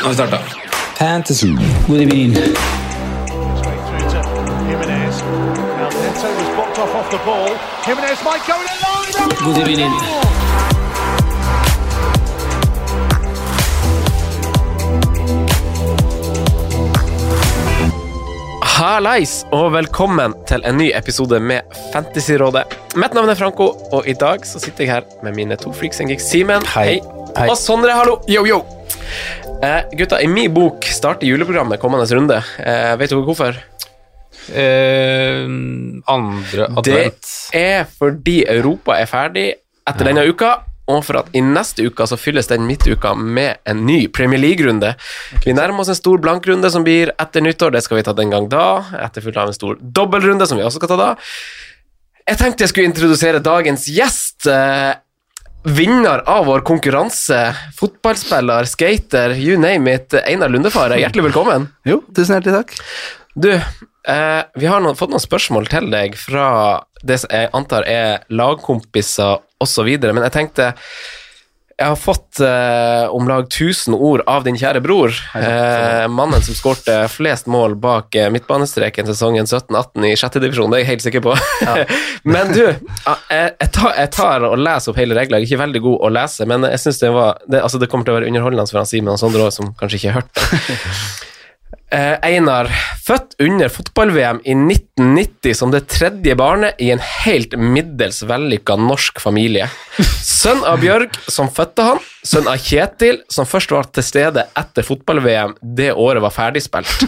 Nå har vi starta. Fantasy. God evening. Straight through to Jimenez. Now Neto was blocked off off the ball. Jimenez might go in alone. God evening. Hallais, og velkommen til en ny episode med Fantasyrådet. Mitt navn er Franco, og i dag så sitter jeg her med mine to freaks and geeks. Simen, hei. Hei. Og Sondre, hallo. Yo, yo. Eh, gutta, i min bok starter juleprogrammet kommende runde. Eh, vet dere hvorfor? Eh, andre Det er fordi Europa er ferdig etter denne uka, og for at i neste uke så fylles den midtuka med en ny Premier League-runde. Vi nærmer oss en stor blankrunde som blir etter nyttår, det skal vi ta den gang da. Etterfulgt av en stor dobbeltrunde som vi også skal ta da. Jeg tenkte jeg skulle introdusere dagens gjest. Eh, vinner av vår konkurranse, fotballspiller, skater, you name it, Einar Lundefare. Hjertelig velkommen. Jo, tusen hjertelig takk. Du, eh, vi har noen, fått noen spørsmål til deg fra det som jeg antar er lagkompiser osv., men jeg tenkte jeg har fått eh, om lag 1000 ord av din kjære bror. Eh, mannen som skårte flest mål bak eh, midtbanestreken sesongen 17-18 i sjette divisjon, det er jeg helt sikker på. men du, jeg, jeg, tar, jeg tar og leser opp hele regla. Jeg er ikke veldig god å lese, men jeg synes det, var, det, altså det kommer til å være underholdende for han Simen og Sondre òg, som kanskje ikke har hørt det. Eh, Einar, født under fotball-VM i 1990 som det tredje barnet i en helt middels vellykka norsk familie. Sønn av Bjørg, som fødte han. Sønn av Kjetil, som først var til stede etter fotball-VM det året var ferdigspilt.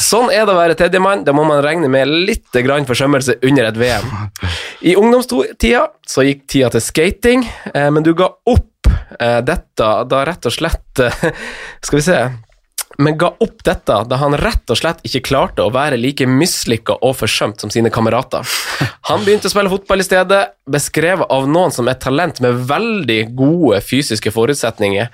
Sånn er det å være tredjemann. Da må man regne med litt grann forsømmelse under et VM. I ungdomstida så gikk tida til skating, eh, men du ga opp eh, dette da rett og slett eh, Skal vi se men ga opp dette da han rett og slett ikke klarte å være like mislykka og forsømt som sine kamerater. Han begynte å spille fotball i stedet, beskrevet av noen som et talent med veldig gode fysiske forutsetninger,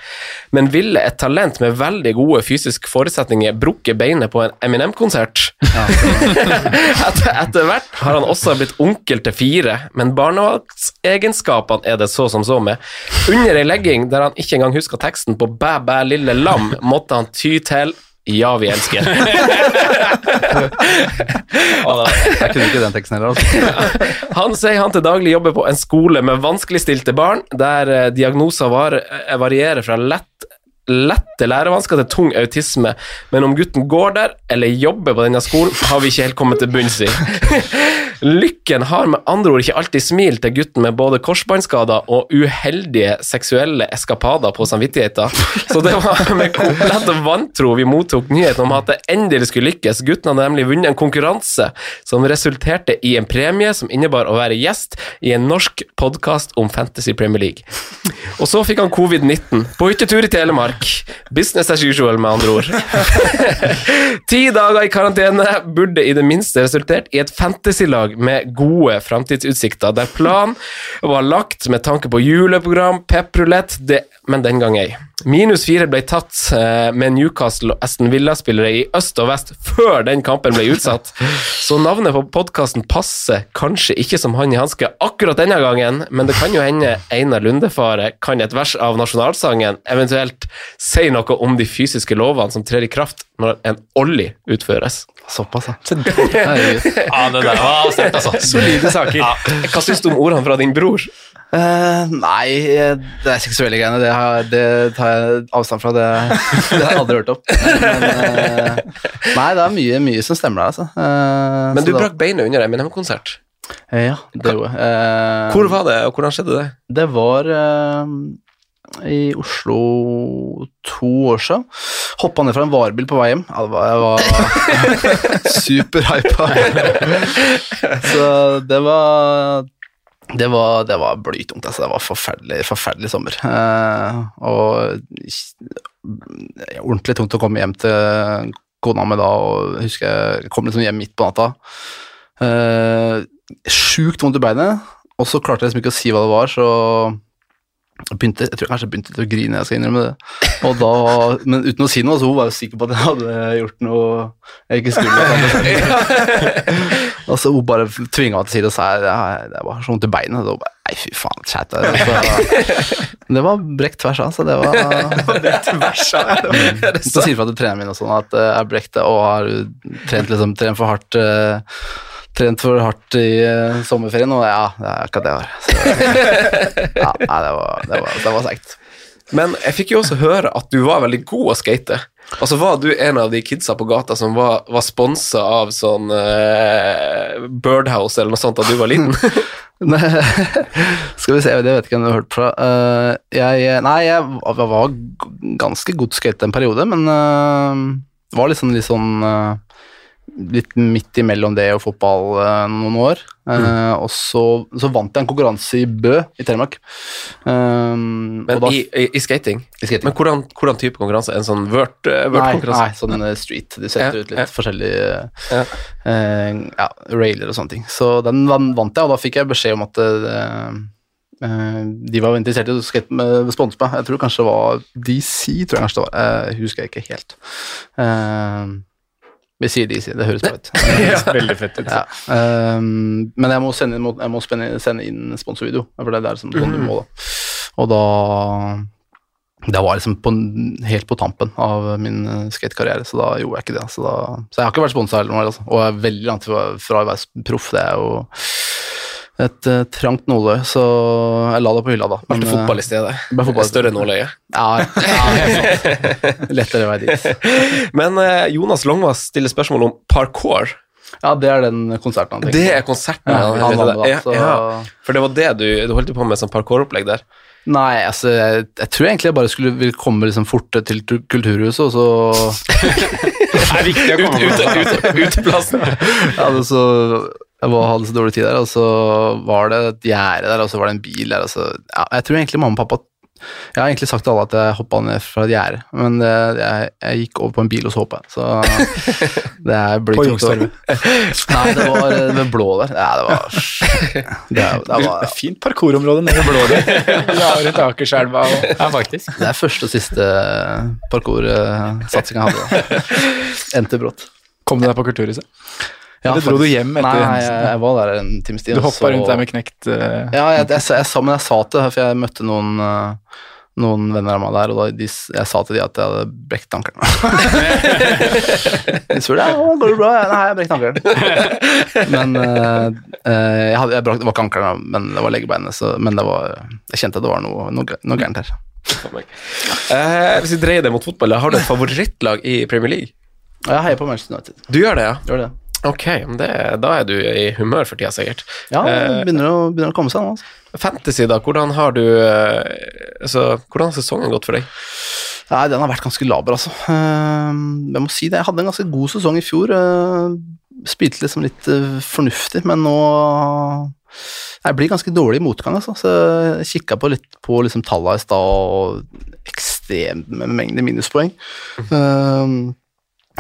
men ville et talent med veldig gode fysiske forutsetninger brukke beinet på en Eminem-konsert? etter, etter hvert har han også blitt onkel til fire, men barnevaksegenskapene er det så som så med. Under ei legging der han ikke engang huska teksten på Bæ, bæ, lille lam, måtte han ty til Ja, vi elsker. Jeg kunne ikke den teksten heller. Altså. Han sier han til daglig jobber på en skole med vanskeligstilte barn, der eh, diagnoser var, eh, varierer fra lett lette lærevansker til tung autisme, men om gutten går der eller jobber på denne skolen, har vi ikke helt kommet til bunns i. Lykken har med andre ord ikke alltid smilt til gutten med både korsbåndskader og uheldige seksuelle eskapader på samvittigheten, så det var med komplett vantro vi mottok nyheten om at det endelig skulle lykkes. Gutten hadde nemlig vunnet en konkurranse som resulterte i en premie som innebar å være gjest i en norsk podkast om Fantasy Premier League. Og så fikk han covid-19 på hyttetur i Telemark. Business as usual, med andre ord. Ti dager i karantene burde i det minste resultert i et fantasylag med gode framtidsutsikter, der planen var lagt med tanke på juleprogram, pepprulett, men den gang ei. Minus fire ble tatt eh, med Newcastle og Aston Villa-spillere i øst og vest før den kampen ble utsatt, så navnet på podkasten passer kanskje ikke som hånd i hanske akkurat denne gangen, men det kan jo hende Einar Lundefare kan et vers av nasjonalsangen, eventuelt si noe om de fysiske lovene som trer i kraft når en ollie utføres. Såpass, ja. Så Ja, det der var sterkt, altså. Solide saker. Hva syns du om ordene fra din bror? Eh, nei, eh, det er seksuelle greiene. Det, har, det tar jeg avstand fra. Det, det har jeg aldri hørt om. Men, uh, nei, det er mye, mye som stemmer der, altså. Uh, Men du da- brakk beinet under Eminem-konsert. Ja, det gjorde jeg. Hvor var det, og hvordan skjedde det? Det var i Oslo to år siden. Hoppa ned fra en varebil på vei hjem. Jeg var, jeg var superhypa. Så det var det var, det var blytungt, altså. Det var forferdelig, forferdelig sommer. Eh, og ja, ordentlig tungt å komme hjem til kona mi da, og husker jeg kom liksom hjem midt på natta. Eh, Sjukt vondt i beinet, og så klarte jeg liksom ikke å si hva det var, så begynte, jeg tror kanskje jeg begynte å grine, jeg skal innrømme det. Og da, men uten å si noe, så hun var jo sikker på at jeg hadde gjort noe jeg ikke skulle. og så hun bare tvinga meg til side og sa jeg, det, det var så vondt i beinet. Og bare, Nei, fy faen, chat. Så, det var brekt tvers av, så det var Så sier fra til treneren min og sånn at jeg jeg brekte og har trent, liksom, trent for hardt eh, Trent for hardt i uh, sommerferien, og ja, det er akkurat det jeg har. Ja, nei, det var, det var, det var seigt. Men jeg fikk jo også høre at du var veldig god å skate. Altså Var du en av de kidsa på gata som var, var sponsa av sånn uh, Birdhouse eller noe sånt da du var liten? Skal vi se, det vet jeg ikke om du har hørt fra. Uh, jeg, nei, jeg var, jeg var ganske god skate en periode, men uh, var liksom litt sånn eh, Litt midt imellom det og fotball eh, noen år. Eh, Og så, så vant jeg en konkurranse i Bø i Telemark. Um, Men da- i, i, skating? i skating. Men hvordan, hvordan type konkurranse? En sånn vert-konkurranse? Nei, vert-konkurranse? nei, sånn eh, street. De setter Ja, ut litt ja. forskjellige Ja. Uh, ja, railer og sånne ting. Så den van- vant jeg, og da fikk jeg beskjed om at uh, eh, de var interessert i å sponse meg. Jeg tror kanskje det var DC, tror jeg kanskje det var. Jeg husker jeg ikke helt. Eh, vi sier DC, det høres bra ut. Veldig fett ut. Ja. Um, men jeg må sende inn, jeg må spenne, sende inn sponsorvideo, for det er der som sånn du må da. Og da det var liksom på, helt på tampen av min eh, skatekarriere, så da gjorde jeg ikke det. Så, da, så jeg har ikke vært sponsa heller, altså. og jeg er veldig langt fra, fra å være proff. Det er jo et uh, trangt nåløye, så jeg la det på hylla da. Ble Men, det eh, fotball i stedet? ble fotball. Større nåløye? Ja, ja. Lettere vei dit. Men uh, Jonas Longvass stiller spørsmål om parkour. Ja, det er den konserten han tenker Det er konserten? Ja, han han da, ja, ja. For det var det du, du holdt på med, sånn parkouropplegg der? Nei, altså, jeg, jeg tror egentlig jeg bare skulle vil komme liksom fortere til Kulturhuset, og så Det er viktig å komme ut, ut, ut, uteplassen? ja, det så, Jeg var, hadde så dårlig tid der, og så var det et gjerde der, og så var det en bil der. Og så, ja, jeg tror egentlig mamma og pappa Jeg har egentlig sagt til alle at jeg hoppa ned fra et gjerde, men det, jeg, jeg gikk over på en bil, og så hoppa jeg. Så det er På blytungt. å- Youngstorget. Nei, det var ved blå der. Ja, det var Det, det var Fint parkourområde nede ved blå der. Du har Akerselva og Ja, faktisk. Det er første og siste parkoursatsinga jeg hadde. Endte brått. Kom du deg på Kulturhuset? Eller dro faktisk. du hjem etter Nei, jeg, jeg var der en times tid. Du og hoppa så- rundt der med knekt uh... Ja, jeg, jeg, jeg, sa, men jeg sa til for jeg møtte noen, uh, noen venner av meg der, og da de, jeg sa til de at jeg hadde brekt ankelen. de spurte ja, går det bra. Nei, jeg brekt ankelen. Men eh, jeg, hadde, jeg brakk, det var ikke ankelen, men det var leggebeinet. Men det var, jeg kjente at det var noe, noe, noe gærent her. Eh, hvis vi dreier det mot fotball, har du et favorittlag i Premier League? Jeg heier på Manchester United. Du gjør det, ja? Gjør det. Ok, det, da er du i humør for tida, sikkert. Ja, det Eh, begynner å, begynner å komme seg nå. Altså. Fantasy, da. Hvordan har du eh, altså, Hvordan har sesongen gått for deg? Nei, den har vært ganske laber, altså. Eh, jeg må si det. Jeg hadde en ganske god sesong i fjor. eh, spilte liksom litt fornuftig, men nå Jeg blir ganske dårlig i motgang, altså. Så jeg kikka på litt på liksom tallene i stad, og ekstreme mengde minuspoeng. Eh,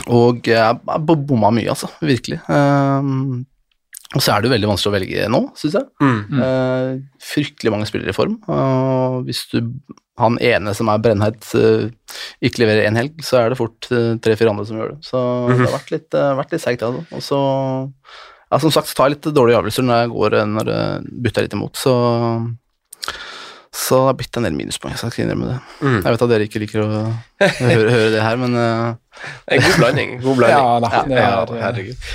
og jeg har bomma mye, altså. Virkelig. Eh, og så er det jo veldig vanskelig å velge nå, syns jeg. Mm. Uh, fryktelig mange spillere i form. Og hvis du han ene som er brennheit, uh, ikke leverer én helg, så er det fort eh, tre-fire andre som gjør det. Så det har vært litt, uh, vært litt seigt, altså. Og så ja, som sagt, så tar jeg litt dårlige avgjørelser når jeg går eh, når det butter litt imot, så så det har blitt en del minuspoeng, jeg skal ikke innrømme det. Mm. Jeg vet at dere ikke liker å høre, høre det her, men eh, En god blanding. God blanding. Ja da. det ja, er, herregud.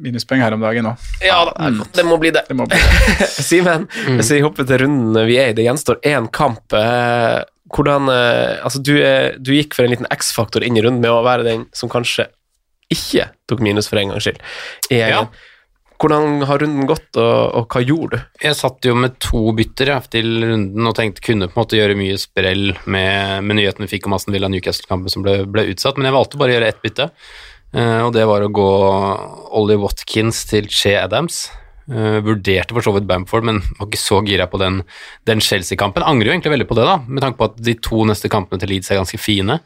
Minuspoeng her om dagen òg. Ja da, det må bli det. Det må bli det. Simen, hvis vi hopper til runden vi er i, det gjenstår én kamp. eh, Hvordan eh, Altså, du, er, du gikk for en liten X-faktor inn i runden med å være den som kanskje ikke tok minus for en gangs skyld. i gjengen. Hvordan har runden gått, og, og hva gjorde du? Jeg satt jo med to bytter ja, til runden og tenkte kunne på en måte gjøre mye sprell med, med nyheten vi fikk om Aston Villa Newcastle-kampen som ble, ble utsatt, men jeg valgte bare å gjøre ett bytte, Uh, og det var å gå Ollie Watkins til Che Adams. Uh, vurderte for så vidt Bamford, men var ikke så gira på den, den Chelsea-kampen. Angrer jo egentlig veldig på det, da, med tanke på at de to neste kampene til Leeds er ganske fine.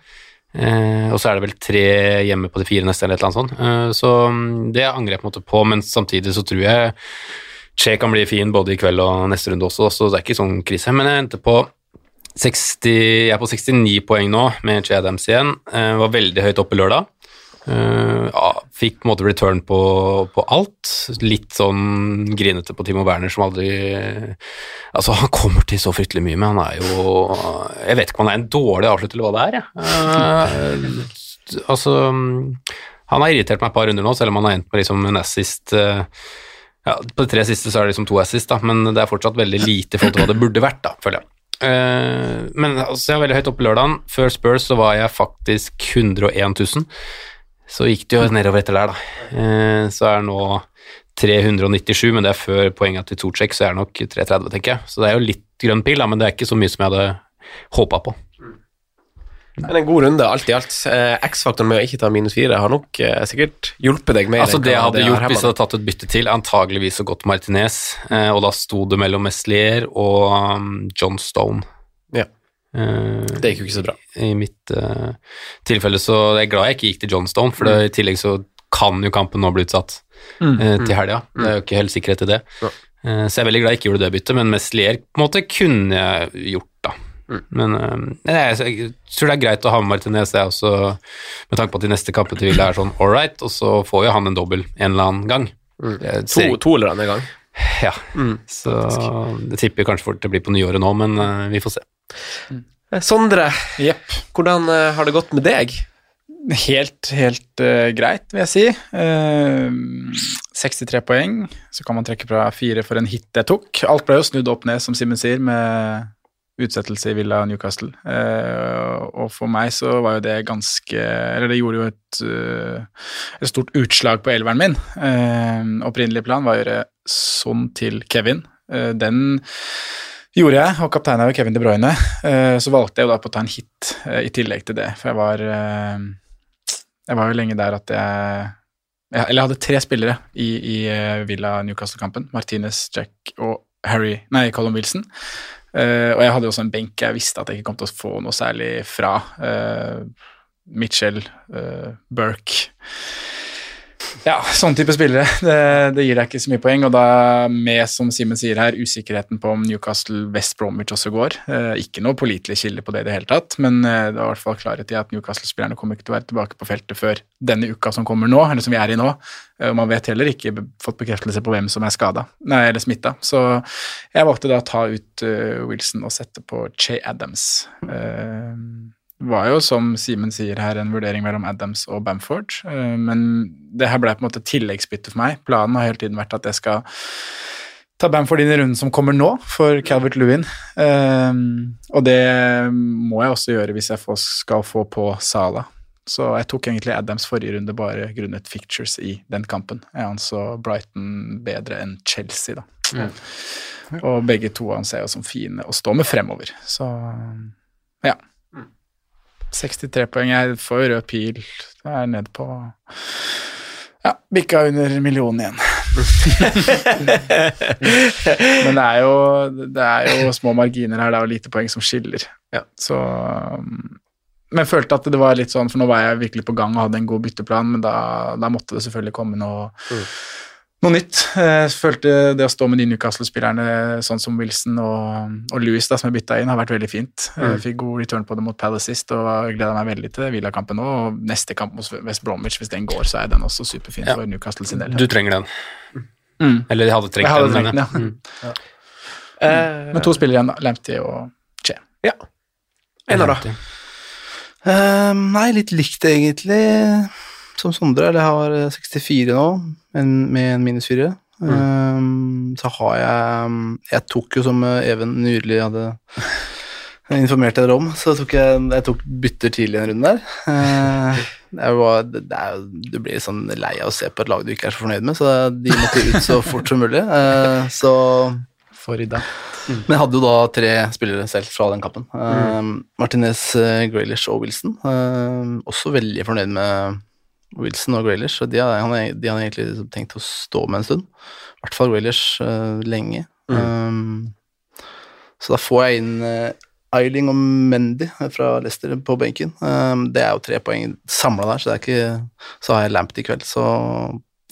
Eh, og så er det vel tre hjemme på de fire neste, eller et eller annet sånt. Eh, så mm, det angrer jeg på en måte på, men samtidig så tror jeg Che kan bli fin både i kveld og neste runde også, så det er ikke sånn krise. Men jeg endte på 60, jeg er på 69 poeng nå med Che Adams igjen. Eh, var veldig høyt oppe lørdag. Eh, ja, fikk på en måte return på, på alt. Litt sånn grinete på Timo Werner som aldri Altså, han kommer til så fryktelig mye, men han er jo Jeg vet ikke om han er en dårlig avslutter eller hva det er, jeg. Uh, altså Han har irritert meg et par runder nå, selv om han har endt med liksom en assist uh, ja, På de tre siste så er det liksom to assist, da, men det er fortsatt veldig lite til hva det burde vært, da, føler jeg. Men altså, jeg var veldig høyt oppe lørdagen. Før Spurs så var jeg faktisk 101 000. Så gikk det jo nedover etter der, da. Eh, så er det nå 397, men det er før poenget til Tsocek, så er det nok 330, tenker jeg. Så det er jo litt grønn pil, da, men det er ikke så mye som jeg hadde håpa på. Men en god runde, alt i alt. Eh, X-faktoren med å ikke ta minus fire har nok eh, sikkert hjulpet deg mer. Altså Det jeg hadde det gjort hvis jeg hadde tatt et bytte til, antageligvis så gått Martinez, eh, og da sto det mellom Meslier og um, John Stone. Ja. Eh, Det gikk jo ikke så bra. I mitt uh, tilfelle så jeg er glad jeg ikke gikk til John Stone, for det, i tillegg så kan jo kampen nå bli utsatt Mm. uh, til helga. Det er jo ikke helt sikkerhet i det. Ja. Uh, så jeg er veldig glad jeg ikke gjorde det byttet, men Meslier på en måte kunne jeg gjort, da. Men eh, jeg, jeg tror det er greit å ha med Martinez, jeg også, med tanke på at de neste kampene til Villa er sånn all right, og så får jo han en dobbel en eller annen gang. Jeg To, to eller annen gang. ja, så det tipper jeg kanskje for det blir på nyåret nå, men vi får se. Eh, Sondre, hvordan eh, har det gått med deg? Helt, helt uh, greit, vil jeg si. Uh, 63 poeng, så kan man trekke fra fire for en hit jeg tok. Alt ble jo snudd opp ned, som Simen sier, med utsettelse i Villa Newcastle. Uh, og for meg så var jo det ganske Eller det gjorde jo et, eh, et stort utslag på elveren min. Eh, opprinnelig plan var å gjøre sånn til Kevin. Eh, den gjorde jeg, og kapteinen er jo Kevin De Bruyne. Eh, så valgte jeg jo da på å ta en hit eh, i tillegg til det, for jeg var eh, Jeg var jo lenge der at jeg Eller jeg hadde tre spillere i, i Villa Newcastle-kampen. Martinez, Jack og Harry Nei, Colin Wilson. Og jeg hadde jo også en benk jeg visste at jeg ikke kom til å få noe særlig fra. Mitchell, Burke Ja, sånn type spillere. Det, det gir deg ikke så mye poeng. Og da med, som Simen sier her, usikkerheten på om Newcastle West Bromwich også går. Eh, ikke noe pålitelig kilde på det i det hele tatt, men eh, det er i hvert fall klarhet i at Newcastle-spillerne kommer ikke til å være tilbake på feltet før denne uka som kommer nå, eller som vi er i nå. Eh, man vet heller ikke fått bekreftelse på hvem som er skada, nei, eller smitta. Så jeg valgte da å ta ut uh, Wilson og sette på Che Adams. Eh, var jo, som Simen sier her, en vurdering mellom Adams og Bamford. eh, Men det her ble på en måte tilleggsbytte for meg. Planen har hele tiden vært at jeg skal ta Bamford inn i runden som kommer nå, for Calvert Lewin. Eh, og det må jeg også gjøre hvis jeg skal få på Sala. Så jeg tok egentlig Adams forrige runde bare grunnet fictures i den kampen. Jeg anså Brighton bedre enn Chelsea, da. Og begge to anser jeg som fine å stå med fremover. Så ja. 63 poeng. Jeg får rød pil. Jeg er ned på Ja, bikka under millionen igjen. Men det er, jo, det er jo små marginer her, det er jo lite poeng som skiller. Så um, Men følte at det var litt sånn, for nå var jeg virkelig på gang og hadde en god bytteplan, men da, da måtte det selvfølgelig komme noe, noe nytt. Jeg følte det å stå med de Newcastle-spillerne sånn som Wilson og, og Louis, da, som jeg bytta inn, har vært veldig fint. Jeg Mm. fikk god return på det mot Palace sist og gleda meg veldig til Villa-kampen nå. Og neste kamp mot West Bromwich, hvis den går, så er den også superfin Ja. for Newcastle sin del. Du trenger den. Mm. Eller de hadde trengt hadde den. trengt den, ja. Mm. Eh, Men to spillere igjen. Lamptey og Che. Ja. Eller da? Uh, nei, litt likt, egentlig. som Sondre. Eller jeg har eh, 64 nå, en, med en minus fire. Mm. Um, så har jeg Jeg tok jo, som eh, Even Nyrli hadde informert dere om, så tok jeg, jeg tok bytter tidlig en runde der. Uh, det, var, er, du blir sånn lei av å se på et lag du ikke er så fornøyd med, så de måtte ut så fort som mulig. Uh, så Forrida. Men jeg hadde jo da tre spillere selv fra den kampen. Eh, Martinez, eh, Graylish og Wilson. Uh, også veldig fornøyd med Wilson og Graylish, og de hadde, han, de hadde egentlig liksom tenkt å stå med en stund. I hvert fall Graylish uh, lenge. Eh, så da får jeg inn uh, Eiling og Mendy fra Leicester på benken. Um, det er jo tre poeng samla der, så, det er ikke, så har jeg Lamped i kveld, så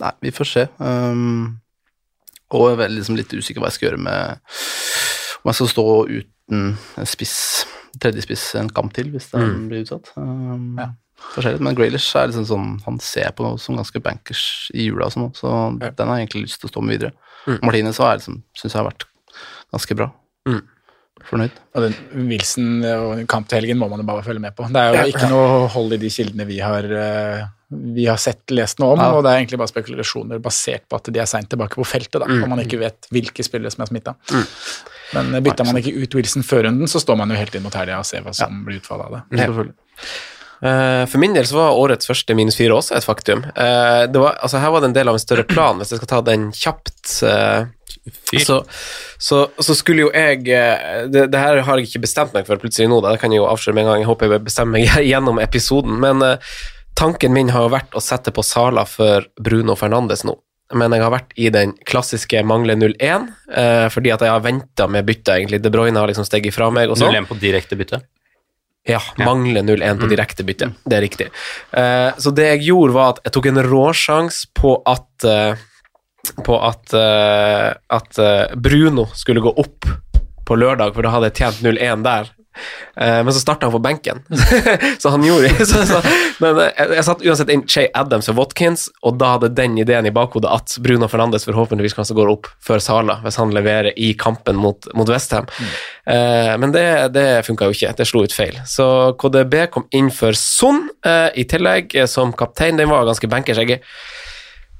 nei, vi får se. Um, og jeg er liksom, litt usikker hva jeg skal gjøre med Om jeg skal stå uten en spiss, tredje spiss en kamp til, hvis den Mm. blir utsatt. Um, forskjellig. Men Graylish er liksom sånn Han ser på noe som ganske bankers i jula og sånn, så den har jeg egentlig lyst til å stå med videre. Mm. Martinez har liksom, syns jeg har vært ganske bra. Mm. Fornøyd. Og den Wilson og kamp til helgen må man jo bare følge med på. Det er jo ikke noe hold i de kildene vi har, eh, vi har sett lest noe om, Ja. og det er egentlig bare spekulasjoner basert på at de er seint tilbake på feltet, da, Mm. og man ikke vet hvilke spillere som er smitta. Mm. Men eh, bytter man ikke ut Wilson før runden, så står man jo helt inn mot helga og ser hva som blir utfallet av det. Selvfølgelig. Eh, for min del så var årets første minus fire også et faktum. Eh, det var, altså her var det en del av en større plan, hvis jeg skal ta den kjapt. eh, så, så, så skulle jo jeg det, det her har jeg ikke bestemt meg for plutselig nå, da. det kan jeg jo avsløre med en gang. Jeg håper jeg bestemmer meg gjennom episoden. Men tanken min har jo vært å sette på Sala for Bruno Fernandes nå. Men jeg har vært i den klassiske mangler 0-1, eh, fordi at jeg har venta med byttet, egentlig. De Bruyne har liksom steget fra meg. og sånn. 0-1 på direkte bytte. Ja, mangler 0-1 på direkte bytte. Det er riktig. Eh, så det jeg gjorde, var at jeg tok en råsjanse på at eh, på at, eh, at Bruno skulle gå opp på lørdag, for da hadde jeg tjent 0-1 der. Eh, men så starta han på benken, så han gjorde så, så, Men eh, jeg, jeg satt uansett inn Shay Adams og Watkins, og da hadde den ideen i bakhodet at Bruno Fernandes forhåpentligvis kanskje går opp før Sala, hvis han leverer i kampen mot, mot Westham. Eh, men det, det funka jo ikke, det slo ut feil. Så KDB kom inn for Son eh, i tillegg, eh, som kaptein. Den var ganske bankers. Jeg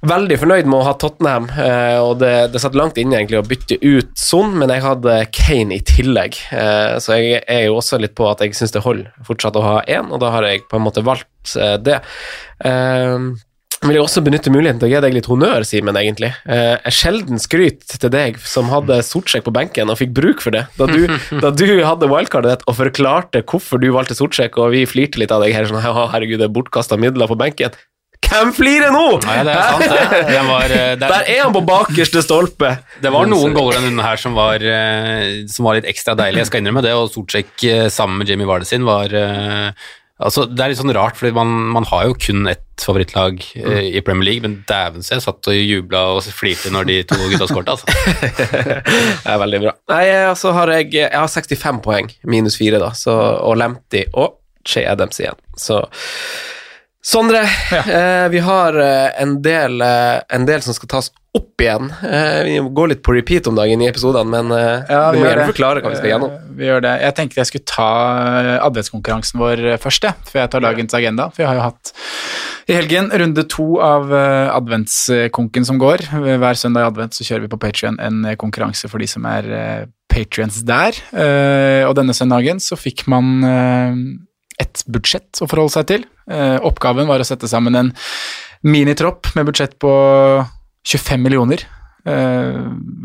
veldig fornøyd med å ha Tottenham, eh, og det, det satt langt inne egentlig å bytte ut Son, men jeg hadde Kane i tillegg, eh, så jeg er jo også litt på at jeg syns det holder fortsatt å ha én, og da har jeg på en måte valgt eh, det. Jeg vil også benytte muligheten til å gi deg litt honnør, Simen, egentlig. Eh, sjelden skryt til deg som hadde Sortsjek på benken og fikk bruk for det. Da du, da du hadde wildcardet ditt og forklarte hvorfor du valgte Sortsjek, og vi flirte litt av deg her sånn herregud, det er bortkasta midler på benken. Hvem flirer nå?! Nei, det er sant, det. det, var, eh, det er- Der er han på bakerste stolpe! Det var noen goaler denne her som var, eh, som var litt ekstra deilig, jeg skal innrømme det, og Sortsjek eh, sammen med Jamie Vardy sin var eh, Altså, Det er litt sånn rart, for man, man har jo kun ett favorittlag eh, i Premier League, men dæven så jeg satt og jubla og flirte når de to gutta skåret, altså. Det er veldig bra. Nei, altså har jeg, jeg har 65 poeng, minus 4, da, så, og Lempty og Che Adams igjen. Så Sondre, eh, vi har eh, en, del, eh, en del som skal tas opp igjen. Eh, vi går litt på repeat om dagen i episodene, men eh, Ja, vi må gjerne det. forklare hva vi skal gjennom. Eh, Vi gjør det. Jeg tenkte jeg skulle ta adventskonkurransen vår først, jeg, før jeg tar dagens agenda. For vi har jo hatt i helgen runde to av adventskonken som går. Hver søndag i advent så kjører vi på Patrion en konkurranse for de som er patrions der. Eh, og denne søndagen så fikk man et budsjett å forholde seg til. Eh, oppgaven var å sette sammen en minitropp med budsjett på 25 millioner. Eh,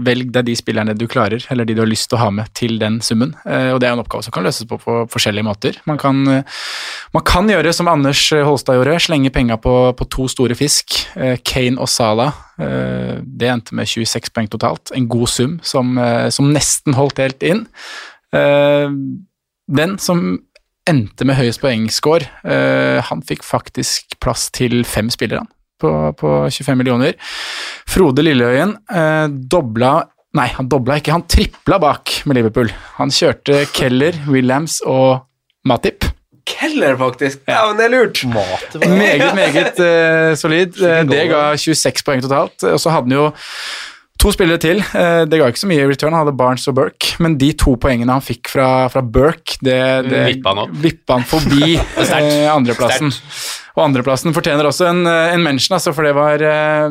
velg deg de spillerne du klarer, eller de du har lyst til å ha med til den summen. Eh, og det er en oppgave som kan løses på på forskjellige måter. Man kan, man kan gjøre som Anders Holstad gjorde, slenge penga på, på to store fisk. Kane og Sala. Eh, det endte med 26 poeng totalt. En god sum som, som nesten holdt helt inn. Den som endte med høyest poengscore, eh, han fikk faktisk plass til fem spillere på, på 25 millioner. Frode Lilleøyen eh, dobla Nei, han dobla ikke, han tripla bak med Liverpool. Han kjørte Keller, Williams og Matip. Keller, faktisk! Ja, men det er lurt! Meget, meget uh, solid. Det ga 26 poeng totalt. Og så hadde han jo To spillere til. Eh, Det ga ikke så mye i return, han hadde Barnes og Burke, men de to poengene han fikk fra, fra Burke, det, det Vippa han vippa han forbi eh, andreplassen. Og andreplassen fortjener også en, eh, en mention, altså, for det var,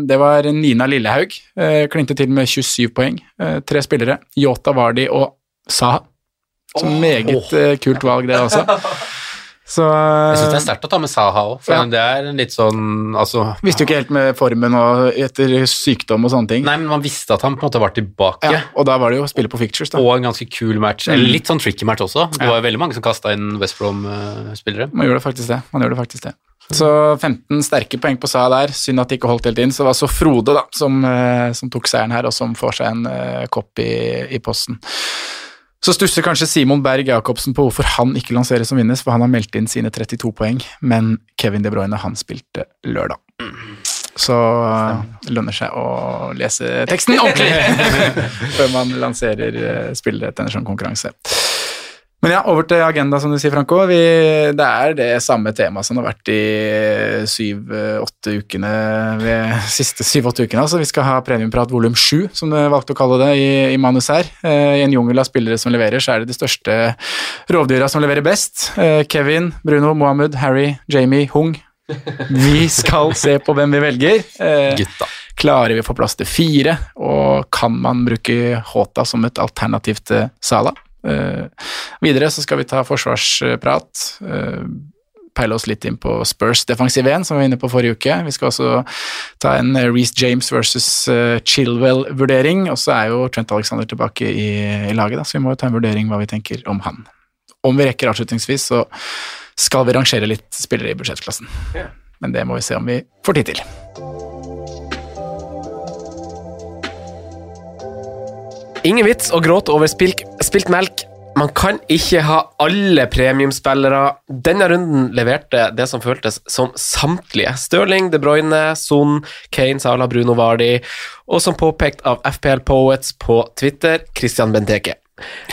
det var Nina Lillehaug. eh, Klinte til med 27 poeng. Tre spillere. Yota Vardi og Saha. Så meget oh. kult valg, det også. Så Jeg syns det eh, er sterkt å ta med Saha òg, for Ja. det er en litt sånn altså, Visste jo ikke helt med formen og etter sykdom og sånne ting. Nei, men man visste at han på en måte var tilbake. Ja, og da var det jo å spille på fictures, da. Og en ganske kul match. Eller litt sånn tricky match også. Det Ja. var jo veldig mange som kasta inn West Brom-spillere. Man gjorde faktisk det. Man gjorde faktisk det. Så 15 sterke poeng på Saha der. Synd at de ikke holdt helt inn. Så det var så Frode da, som, eh, som tok seieren her, og som får seg en uh, kopp i, i posten. Så stusser kanskje Simon Berg Jacobsen på hvorfor han ikke lanseres som vinner, for han har meldt inn sine 32 poeng, men Kevin De Bruyne han spilte lørdag. Så eh, det lønner seg å lese teksten ordentlig før man lanserer spillet spillere til en sånn konkurranse. Men ja, over til agenda, som du sier, Franco. Vi, det er det samme temaet som det har vært i syv-åtte ukene ved siste syv-åtte ukene. Altså, vi skal ha premiumprat volum sju, som du valgte å kalle det i, i manus her. Eh, I en jungel av spillere som leverer, så er det de største rovdyra som leverer best. Eh, Kevin, Bruno, Mohammed, Harry, Jamie, Hung. Vi skal se på hvem vi velger. Eh, Gutta. Klarer vi å få plass til fire, og kan man bruke Håta som et alternativ til Sala? Eh, videre så skal vi ta forsvarsprat. Uh, peile oss litt inn på Spurs defensiv 1, som vi var inne på forrige uke. Vi skal også ta en Reece James versus uh, Chilwell-vurdering, og så er jo Trent Alexander tilbake i, i laget, da, så vi må jo ta en vurdering hva vi tenker om han. Om vi rekker avslutningsvis, så skal vi rangere litt spillere i budsjettklassen. Men det må vi se om vi får tid til. Ingen vits å gråte over spilk, spilt melk. Man kan ikke ha alle premiumspillere. Denne runden leverte det som føltes som samtlige. Stirling, De Bruyne, Son, Kane, Sala, Bruno Vardi, og som påpekt av FPL Poets på Twitter, Christian Benteke.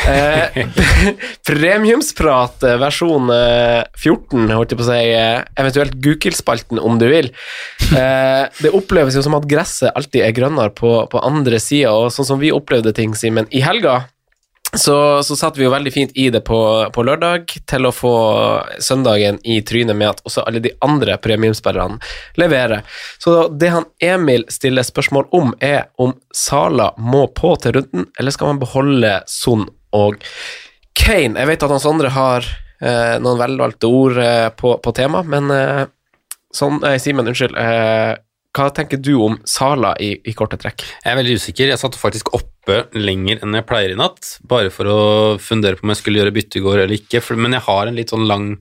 Eh, premiumsprat eh, versjon eh, 14, holdt jeg på å si, eh, eventuelt Google-spalten om du vil. Eh, det oppleves jo som at gresset alltid er grønnere på, på andre sida, og sånn som vi opplevde ting, Simen, i helga så, så satt vi jo veldig fint i det på, på lørdag til å få søndagen i trynet med at også alle de andre premiumspillerne leverer. Så det han Emil stiller spørsmål om, er om Sala må på til runden, eller skal man beholde Son og Kane? Jeg vet at Hans andre har eh, noen velvalgte ord eh, på, på tema, men eh, sånn, eh, Simen, unnskyld. Eh, hva tenker du om Sala i, i korte trekk? Jeg er veldig usikker. Jeg satt faktisk oppe lenger enn jeg pleier i natt, bare for å fundere på om jeg skulle gjøre bytte i går eller ikke, for, men jeg har en litt sånn lang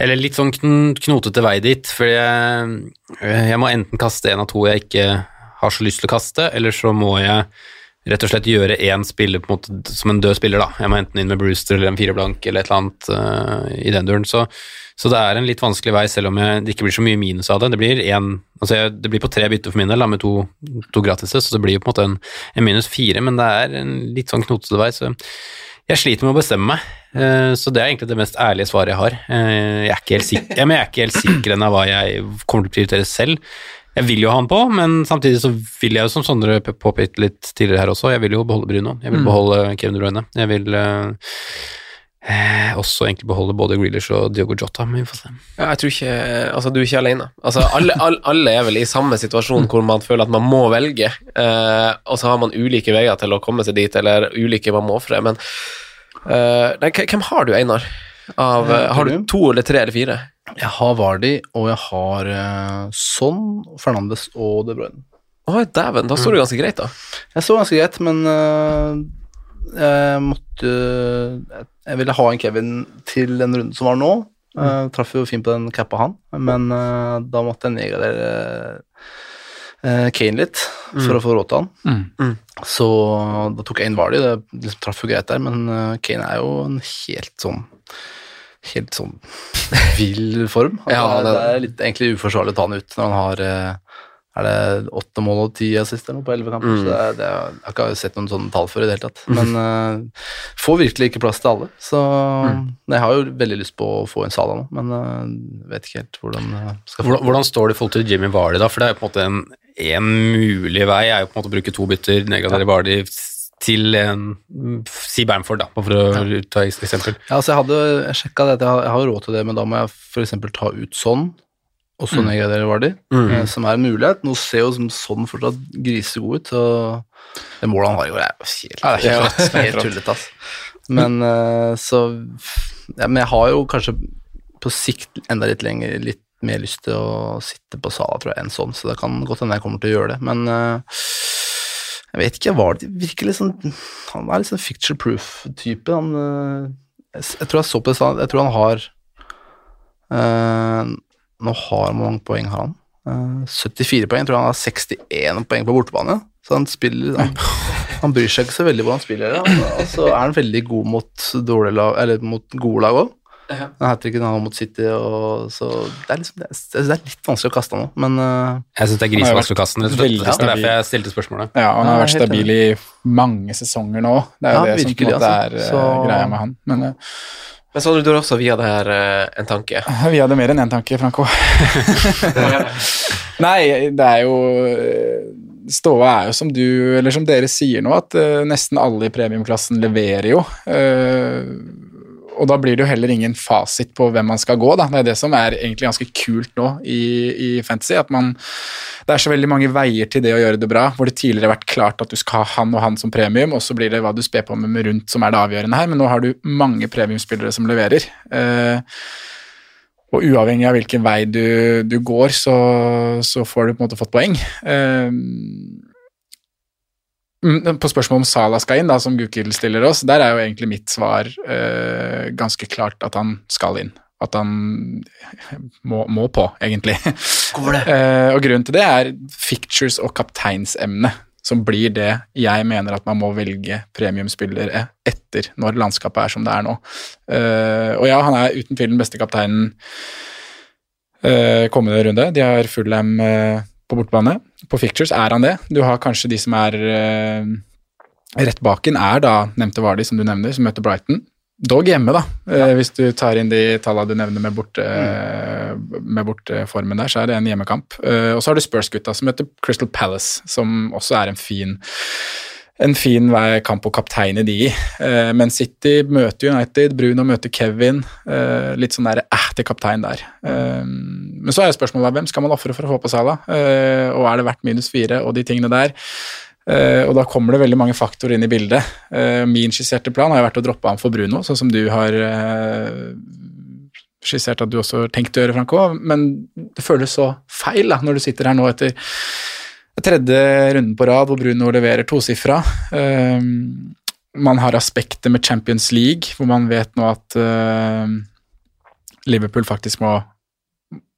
eller litt sånn kn knotete vei dit, for jeg, jeg må enten kaste en av to jeg ikke har så lyst til å kaste, eller så må jeg rett og slett gjøre én spiller på en måte som en død spiller, da. Jeg må enten inn med Brewster eller en fireblank eller et eller annet uh, i den duren. Så, så, det er en litt vanskelig vei, selv om jeg, det ikke blir så mye minus av det. Det blir, en, altså jeg, det blir på tre bytter for min del, da, med to, to gratis, så det blir jo på en måte en, en minus fire, men det er en litt sånn knotete vei, så jeg sliter med å bestemme meg. Uh, så det er egentlig det mest ærlige svaret jeg har. Uh, jeg, er ikke helt sikker, jeg er ikke helt sikker ennå hva jeg kommer til å prioritere selv. Jeg vil jo ha han på, men samtidig så vil jeg jo, som Sondre påpekte litt tidligere her også, jeg vil jo beholde Bruno. Jeg vil Mm. beholde Kevin De Bruyne. Jeg vil eh, også egentlig beholde både Grealish og Diogo Jota, men vi får se. Ja, jeg tror ikke Altså, du er ikke alene. Altså, alle, alle, alle er vel i samme situasjon hvor man føler at man må velge, eh, og så har man ulike veier til å komme seg dit, eller ulike man må ofre, men eh, Hvem har du, Einar? Av, eh, har du to eller tre eller fire? Jeg har Vardi, og jeg har uh, Son, Fernandes og De Bruyne. Å, dæven, da står du ganske greit, da. Jeg så ganske greit, men uh, jeg måtte jeg, ville ha en Kevin til den runden som var nå. Uh, traff jo fint på den cappa han, men uh, da måtte jeg nedgradere Kane litt for Mm. å få råd til han. Mm. Mm. Så da tok jeg inn Vardy, det liksom traff jo greit der, men øh, Kane er jo en helt sånn Helt sånn vill form. Altså, Ja, det, det- er, litt egentlig uforsvarlig å ta han ut når han har øh, er det åtte mål og ti assist eller noe på elleve kamper? Mm. Så det er, det er, jeg har ikke sett noen sånne tall før i det hele tatt. Men øh, får virkelig ikke plass til alle. Så Mm. jeg har jo veldig lyst på å få en Sala nå, men øh, vet ikke helt hvordan skal Hvordan, hvordan står det i forhold til Jimmy Vardy, da? For det er på en måte en En mulig vei er jo på en måte å bruke to bytter, nedgradere Vardy til en Si Bamford, da, for å ta et eksempel. Ja, altså jeg hadde sjekka det, jeg har, råd til det, men da må jeg f.eks. ta ut sånn, og så Mm. nedgradere Vardy, Mm. eh, som er en mulighet. Nå ser jo som sånn fortsatt grisegod ut, og det målet han har jo, er jo helt, Ja, helt tullete, altså. Men eh, så ja, Men jeg har jo kanskje på sikt enda litt lenger litt mer lyst til å sitte på Sala, tror jeg, enn sånn, så det kan godt hende jeg kommer til å gjøre det, men uh, jeg vet ikke, var det virker sånn Han er litt sånn ficture proof-type. Han eh, jeg, jeg tror jeg så på det i jeg tror han har uh, Nå har han mange poeng har han? Eh, 74 poeng. Jeg tror han har 61 poeng på bortebane. Så han spiller Han, han bryr seg ikke så veldig hvor han spiller, og så så er han veldig god mot lag, mot gode lag òg. Ja. Hat-tricken han har mot City, og så det er, liksom, det, er, det er litt vanskelig å kaste han nå, men eh, Jeg syns det er Han grisevanskelig å kaste den, rett og slett. Det er derfor jeg stilte spørsmålet. Ja, han har Ja, vært stabil i mange sesonger nå. Det er jo Ja, det som på en virkelig, måte altså. er eh, Så- greia med han. Men uh, Men så hadde du også via det her en tanke. vi hadde mer enn én tanke, Franco. Nei, det er jo Ståa er jo som du, eller som dere sier nå, at nesten alle i premiumklassen leverer jo. Og da blir det jo heller ingen fasit på hvem man skal gå, da. Det er det som er egentlig ganske kult nå i, i fantasy, at man Det er så veldig mange veier til det å gjøre det bra, hvor det tidligere har vært klart at du skal ha han og han som premium, og så blir det hva du sper på med med rundt som er det avgjørende her, men nå har du mange premiumspillere som leverer. Eh, og uavhengig av hvilken vei du, du går, så, så får du på en måte fått poeng. Eh, på spørsmålet om Salah skal inn, da, som Gukild stiller oss, der er jo egentlig mitt svar eh, ganske klart at han skal inn. At han må, må på, egentlig. Hvorfor det? Eh, og grunnen til det er fictures og kapteinsemne, som blir det jeg mener at man må velge premiumspillere etter når landskapet er som det er nå. Eh, og ja, han er uten tvil den beste kapteinen eh, kommende runde. De har Fulham uh, på bortebane. På fictures er han det. Du har kanskje de som er eh, rett baken, er da nevnte Vardi, som du nevner, som møter Brighton. Dog hjemme, da. Eh, hvis du tar inn de tallene du nevner med borte, med borteformen der, så er det en hjemmekamp. Eh, og så har du Spurs-gutta som møter Crystal Palace, som også er en fin en fin kamp å kapteine de i. Eh, men City møter United, Bruno møter Kevin. Eh, litt sånn der eh til kaptein der. Eh, men så er spørsmålet hvem skal man ofre for å få på Sala? Eh, og er det verdt minus fire og de tingene der? Og da kommer det veldig mange faktorer inn i bildet. Min skisserte plan har jo vært å droppe han for Bruno, sånn som du har skissert at du også har tenkt å gjøre, Franco. Men det føles så feil da, når du sitter her nå etter tredje runden på rad hvor Bruno leverer tosifra. Um, man har aspektet med Champions League, hvor man vet nå at uh, Liverpool faktisk må,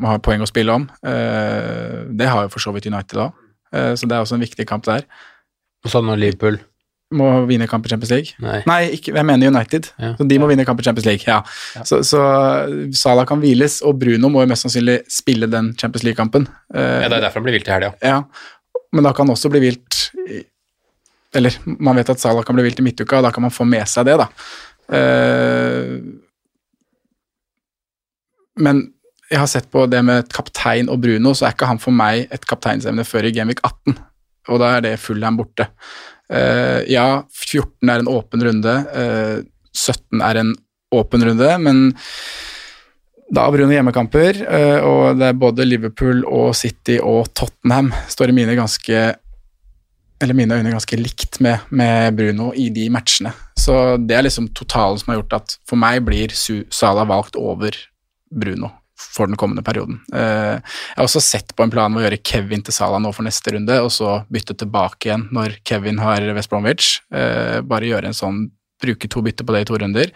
må ha poeng å spille om. Uh, det har jo for så vidt United òg, så det er også en viktig kamp der. Sånn med Liverpool. Må vinne kamp i Champions League. Nei. ikke, jeg mener United. Ja. Så de må vinne kamp i Champions League, ja. Så, så Salah kan hviles, og Bruno må jo mest sannsynlig spille den Champions League-kampen. Eh, Ja, det er derfor han blir vilt i helga. ja, men da kan han også bli vilt Eller man vet at Salah kan bli vilt i midtuka, og da kan man få med seg det, da. Eh, men jeg har sett på det med kaptein og Bruno, så er ikke han for meg et kapteinsemne før i Genvik 18, og da er det Fullham borte. Eh, ja, 14 er en åpen runde, eh, 17 er en åpen runde, men da har Bruno hjemmekamper, eh, og det er både Liverpool og City og Tottenham står i mine ganske eller mine øyne ganske likt med, med Bruno i de matchene. Så det er liksom totalen som har gjort at for meg blir Su Salah valgt over Bruno for den kommende perioden. Eh, jeg har også sett på en plan med å gjøre Kevin til Salah nå for neste runde, og så bytte tilbake igjen når Kevin har West Bromwich. Eh, bare gjøre en sånn bruke to bytter på det i to runder.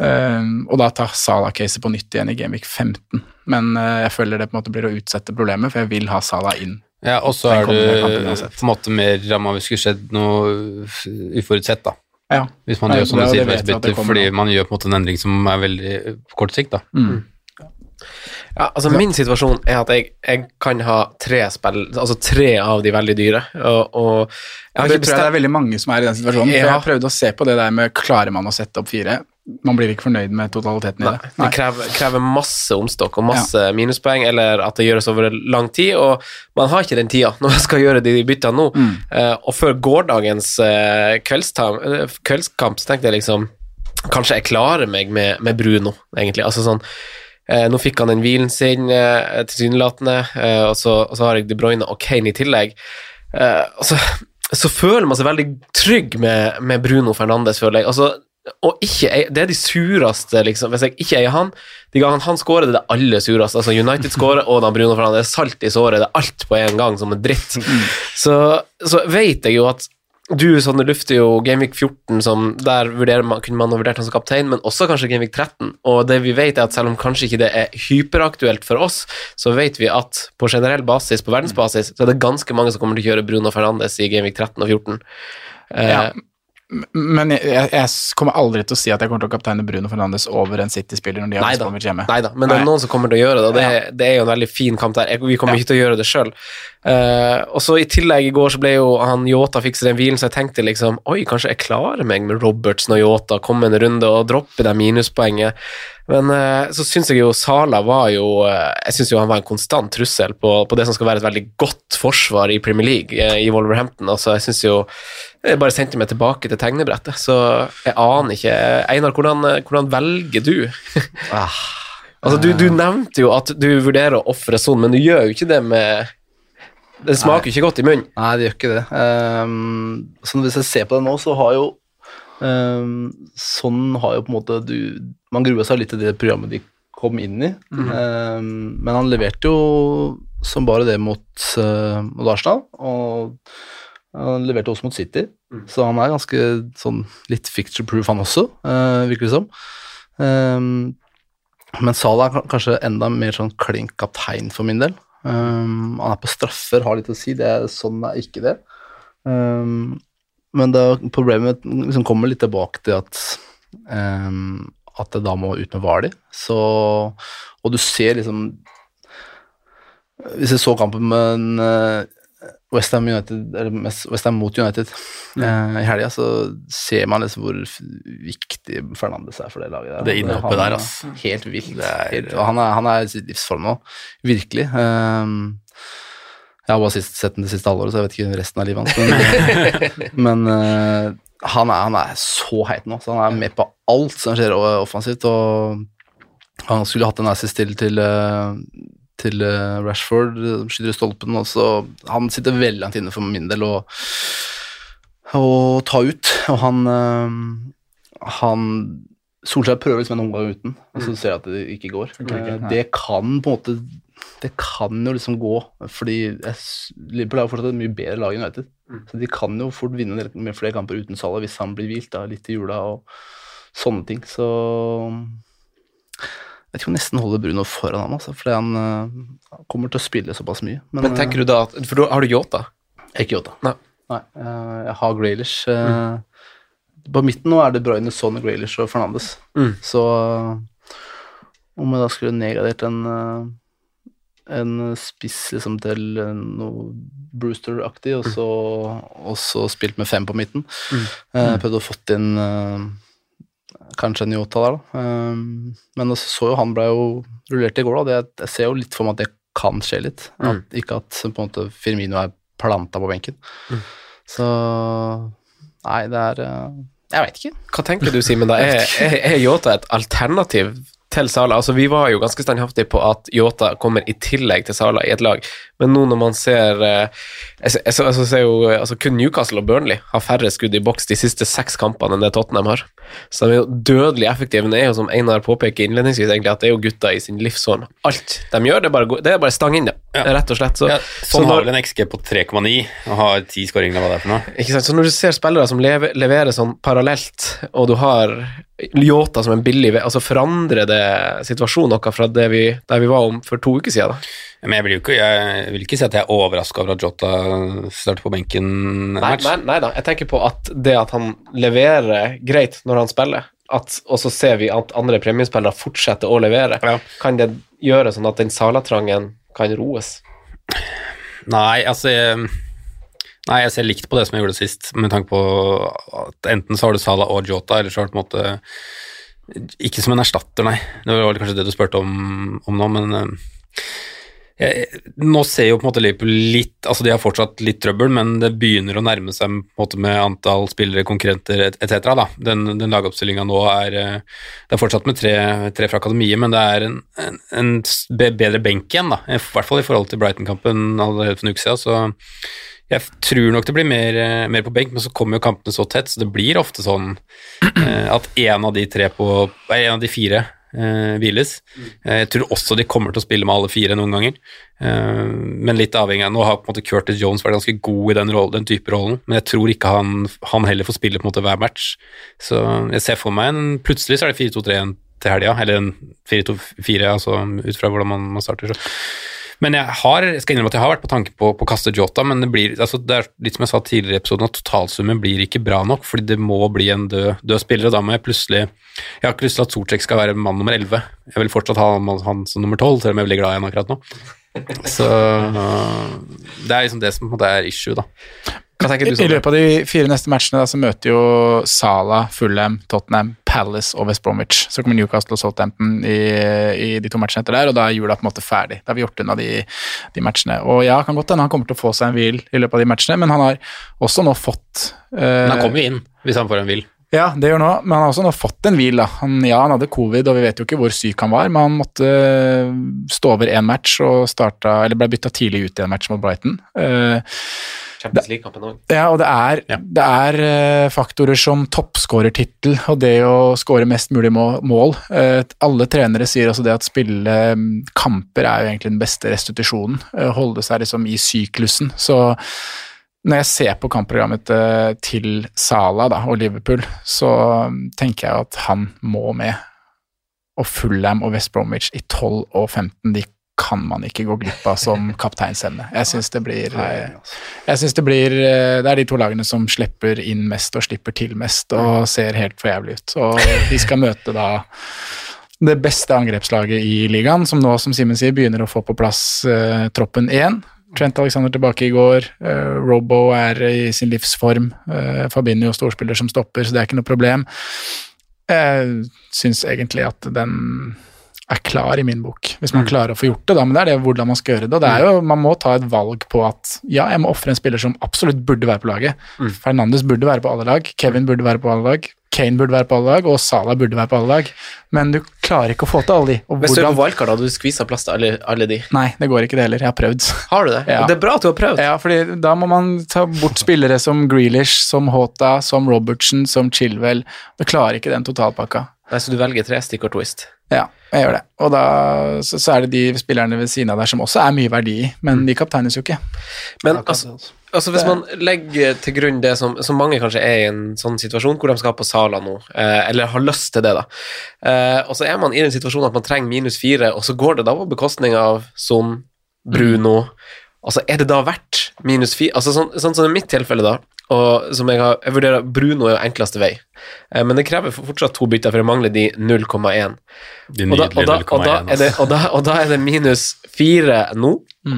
Eh, og da ta Sala-caset på nytt igjen i Gameweek 15. Men uh, jeg føler det på en måte blir å utsette problemet, for jeg vil ha Sala inn. Ja, og så er du på en måte mer ramma hvis det skulle skjedd noe uforutsett, da. Ja. Hvis man Nei, gjør det kommer fordi man gjør på en måte en endring som er veldig på kort sikt, da. Mm. Ja, altså Min situasjon er at jeg, jeg kan ha tre spill, altså tre av de veldig dyre. Og, og jeg har det ikke tror jeg det er veldig mange som er i den situasjonen. For jeg Jeg prøvde å se på det der med klarer man å sette opp fire. man blir ikke fornøyd med totaliteten i det. Det krever, krever masse omstokk og masse minuspoeng, eller at det gjøres over lang tid, og man har ikke den tida når man skal gjøre de byttene nå. Mm. Uh, og før gårsdagens uh, kveldskamp så tenkte jeg liksom Kanskje jeg klarer meg med, med Bruno, egentlig. Altså sånn eh, Nå fikk han den hvilen sin, eh, tilsynelatende, eh, og, så, og så har jeg De Bruyne og Kane i tillegg. Eh, og så, så føler man seg veldig trygg med, med Bruno Fernandes, føler jeg. Altså, og ikke, det er de sureste, liksom. Hvis jeg ikke eier han De gangene han scorer, det er det aller sureste. Altså United scorer, og da Bruno Fernandes. Det er salt i såret, det er alt på en gang som er dritt. Så, så vet jeg jo at du Sonne, lufter jo Gameweek 14 som Der man, kunne man ha vurdert han som kaptein, men også kanskje Gameweek 13. Og det vi vet er at selv om kanskje ikke det er hyperaktuelt for oss, så vet vi at på generell basis, på verdensbasis, så er det ganske mange som kommer til å kjøre Bruno Fernandes i Gameweek 13 og 14. Eh, Ja. Men jeg, jeg, kommer aldri til å si at jeg kommer til å kapteine Bruno Fernandes over en City-spiller når de har Bromwich hjemme. Neida, men det er noen som kommer til å gjøre det, og det, det er jo en veldig fin kamp der. Vi kommer ikke til å gjøre det sjøl. og så I tillegg i går så ble jo han Yota fikset den hvilen, så jeg tenkte liksom Oi, kanskje jeg klarer meg med Robertsen og Yota, komme en runde og droppe det minuspoenget. Men eh, så syns jeg jo Sala var jo eh, Jeg syns jo han var en konstant trussel på, på det som skal være et veldig godt forsvar i Premier League, eh, i Wolverhampton. Altså, jeg syns jo Jeg bare sendte meg tilbake til tegnebrettet, så jeg aner ikke Einar, hvordan, hvordan velger du? Altså, du, du nevnte jo at du vurderer å ofre sånn, men du gjør jo ikke det med Det smaker jo ikke godt i munnen. Nei, det gjør ikke det. Um, så hvis jeg ser på det nå, så har jo ehm, Sånn har jo på en måte du Man grua seg litt til det programmet de kom inn i, Mhm. Ehm, men han leverte jo som bare det mot, eh, mot Arsenal, og han leverte også mot City, så han er ganske sånn litt ficture proof, han også, uh, virker det som. Um, men Salah er kanskje enda mer sånn klink kaptein for min del. Um, han er på straffer, har litt å si. Det er, sånn er ikke det. Um, men da, problemet liksom kommer litt tilbake til at um, at det da må ut med. Så Og du ser liksom Hvis jeg så kampen med en, uh, Westham United, eller Westham mot United eh, i helga, så ser man liksom hvor viktig Fernandes er for det laget der. Det innhoppet er der, altså. Helt vilt. Er- helt, og han er, han er i sitt livsform nå, virkelig. Um, jeg har bare sist, sett den det siste halvåret, så jeg vet ikke resten av livet hans. Men, men uh, han, er, han er så heit nå, så han er med på alt som skjer offensivt. Og han skulle hatt en assist til til, eh, til eh, Rashford, som skyter i stolpen. Og så, han sitter veldig langt inne for min del og, og ta ut, og han eh, han Solskjær prøver liksom en omgang uten, og så ser jeg at det ikke går. Eh, det kan på en måte Det kan jo liksom gå, fordi Liverpool er jo fortsatt et mye bedre lag enn United. Så de kan jo fort vinne med flere kamper uten Salah hvis han blir hvilt da, litt i jula og sånne ting. Så jeg tror nesten holder Bruno foran ham, altså, fordi han uh, kommer til å spille såpass mye. Men tenker du da at For da har du Yota? Ikke Yota. Nei. Nei, uh, jeg har Graylish. eh, På midten nå er det Bruyne, Son, Graylish og Fernandes. Mm. Så om jeg da skulle nedgradert en en spiss liksom til noe Brewster-aktig, og, så, og så spilt med fem på midten. Mm. Eh, prøvde å fått inn eh, kanskje en Yota der, da. Um, men så så jo han ble jo rullert i går, da. Det, jeg ser jo litt for meg at det kan skje litt. Mm. At, ikke at på en måte Firmino er planta på benken. Mm. Så Nei, det er eh, Jeg veit ikke. Hva tenker du, Simen? Er, er, er Yota et alternativ til Sala? Altså, vi var jo ganske standhaftige på at Yota kommer i tillegg til Sala i et lag, men nå når man ser Jeg, jeg, ser- jeg, ser- jo, eh, altså, Kun Newcastle og Burnley har færre skudd i boks de siste seks kampene enn det Tottenham har. Så de er jo dødelig effektive. Men det er jo som Einar påpeker innledningsvis, egentlig, at det er jo gutta i sin livsform. Alt de gjør, det er bare, det er bare stang inn, det. Rett og slett. Så, Ja, så sånn har vi vel en XG på 3,9 og har ti skåringer, eller hva det er for noe. Ikke sant? Så når du ser spillere som lever, leverer sånn parallelt, og du har Ljota som en billig Altså forandrer det situasjonen noe fra det vi, der vi var om for to uker siden? da? Men jeg vil jo ikke, jeg vil ikke si at jeg er overraska over at Jota starter på benken en Nei, match. nei, nei da. Jeg tenker på at det at han leverer greit når han spiller, at, og så ser vi at andre premiespillere fortsetter å levere, kan det gjøre sånn at den salatrangen kan roes? Nei, altså jeg, Nei, jeg ser likt på det som jeg gjorde sist, med tanke på at enten så har du Salah og Jota, eller så har du på en måte Ikke som en erstatter, nei. Det var kanskje det du spurte om, om nå, men eh, jeg, nå ser jo på en måte Liverpool litt Altså, de har fortsatt litt trøbbel, men det begynner å nærme seg på en måte med antall spillere, konkurrenter etc. da. Den, den lagoppstillinga nå er eh, Det er fortsatt med tre, tre fra akademiet, men det er en, en, en bedre benk igjen, da. I hvert fall i forhold til Brighton-kampen allerede for en uke siden. Så jeg tror nok det blir mer, eh, mer på benk, men så kommer jo kampene så tett, så det blir ofte sånn eh, at en av de tre på nei, En av de fire eh, hviles. Eh, jeg tror også de kommer til å spille med alle fire noen ganger, eh, men litt avhengig av Nå har på en måte Curtis Jones vært ganske god i den, rollen, den type rollen, men jeg tror ikke han, han heller får spille på en måte hver match. Så jeg ser for meg en Plutselig så er det 4-2-3-1 til helga, eller en 4-2-4, altså ut fra hvordan man, man starter. Så. Men jeg har, jeg skal innrømme at jeg har vært på tanke på, på å kaste Jota, men det blir altså det er litt som jeg sa tidligere i episoden, at totalsummen blir ikke bra nok, fordi det må bli en død, død spiller, og da må jeg plutselig Jeg har ikke lyst til at Sorcek skal være mann nummer 11. Jeg vil fortsatt ha han, han som nummer 12, selv om jeg blir glad i han akkurat nå. Så det er liksom det som på en måte er issue, da. I, I løpet av de fire neste matchene da, så møter jo Sala, Fulham, Tottenham, Palace og West Bromwich. Så kommer Newcastle og Southampton i, i de to matchene etter der, og da er jula på en måte ferdig. Da har vi gjort unna de, de matchene. Og ja, kan godt hende han kommer til å få seg en hvil i løpet av de matchene, men han har også nå fått uh, Men han kommer jo inn, hvis han får en vil. Ja, det gjør han også, men han har også nå fått en hvil. da. Han, ja, han hadde covid, og vi vet jo ikke hvor syk han var, men han måtte eh, stå over én match og starta, eller ble bytta tidlig ut i en match mot Brighton. Uh, Champions League-kampen òg. ja, og det er, det er eh, faktorer som toppskårertittel og det å skåre mest mulig mål. Eh, alle trenere sier også det at spille mm, kamper er jo egentlig den beste restitusjonen. holde seg liksom i syklusen. Så når jeg ser på kampprogrammet eh, til Sala da, og Liverpool, så mm, tenker jeg at han må med. Og Fulham og West Bromwich i 12 og 15, de kan man ikke gå glipp av som kapteinsemne. Jeg syns det blir eh, jeg synes det blir eh, Det er de to lagene som slipper inn mest og slipper til mest og ser helt for jævlig ut. Og de skal møte da det beste angrepslaget i ligaen, som nå, som Simen sier, begynner å få på plass uh, troppen igjen. Trent Alexander tilbake i går. Uh, Robo er i sin livsform. Uh, Fabinho storspiller som stopper, så det er ikke noe problem. Jeg syns egentlig at den er klar i min bok, hvis man klarer å få gjort det, da. Men det er det hvordan man skal gjøre det. Og det er jo, man må ta et valg på at ja, jeg må ofre en spiller som absolutt burde være på laget. Fernandes burde være på alle lag, Kevin burde være på alle lag, Kane burde være på alle lag, og Salah burde være på alle lag. Men du klarer ikke å få til alle de. Og Hvis du er wildcard, hadde du skvisa plass til alle, alle de. Nei, det går ikke det heller. Jeg har prøvd. Har du det? Ja. Det er bra at du har prøvd. Ja, fordi da må man ta bort spillere som Grealish, som Hota, som Robertson, som Chilwell. Du klarer ikke den totalpakka. Nei, Så du velger tre stikkord twist. Ja, jeg gjør det. Og da så, så er det de spillerne ved siden av der som også er mye verdi i, men de kapteines jo ikke. Men altså, altså hvis man legger til grunn det som, som mange kanskje er i en sånn situasjon hvor de skal på Sala nå, eh, eller har lyst til det, da, eh, og så er man i den situasjonen at man trenger minus fire, og så går det da på bekostning av Son, Bruno Altså, er det da verdt minus fire? Altså, sånn, sånn som i mitt tilfelle, da, og som jeg har Jeg vurderer Bruno er jo enkleste vei, eh, men det krever fortsatt to bytter, for jeg mangler de 0,1. De Og da, og, da, og, 0,1, og, da, og da er det minus fire nå,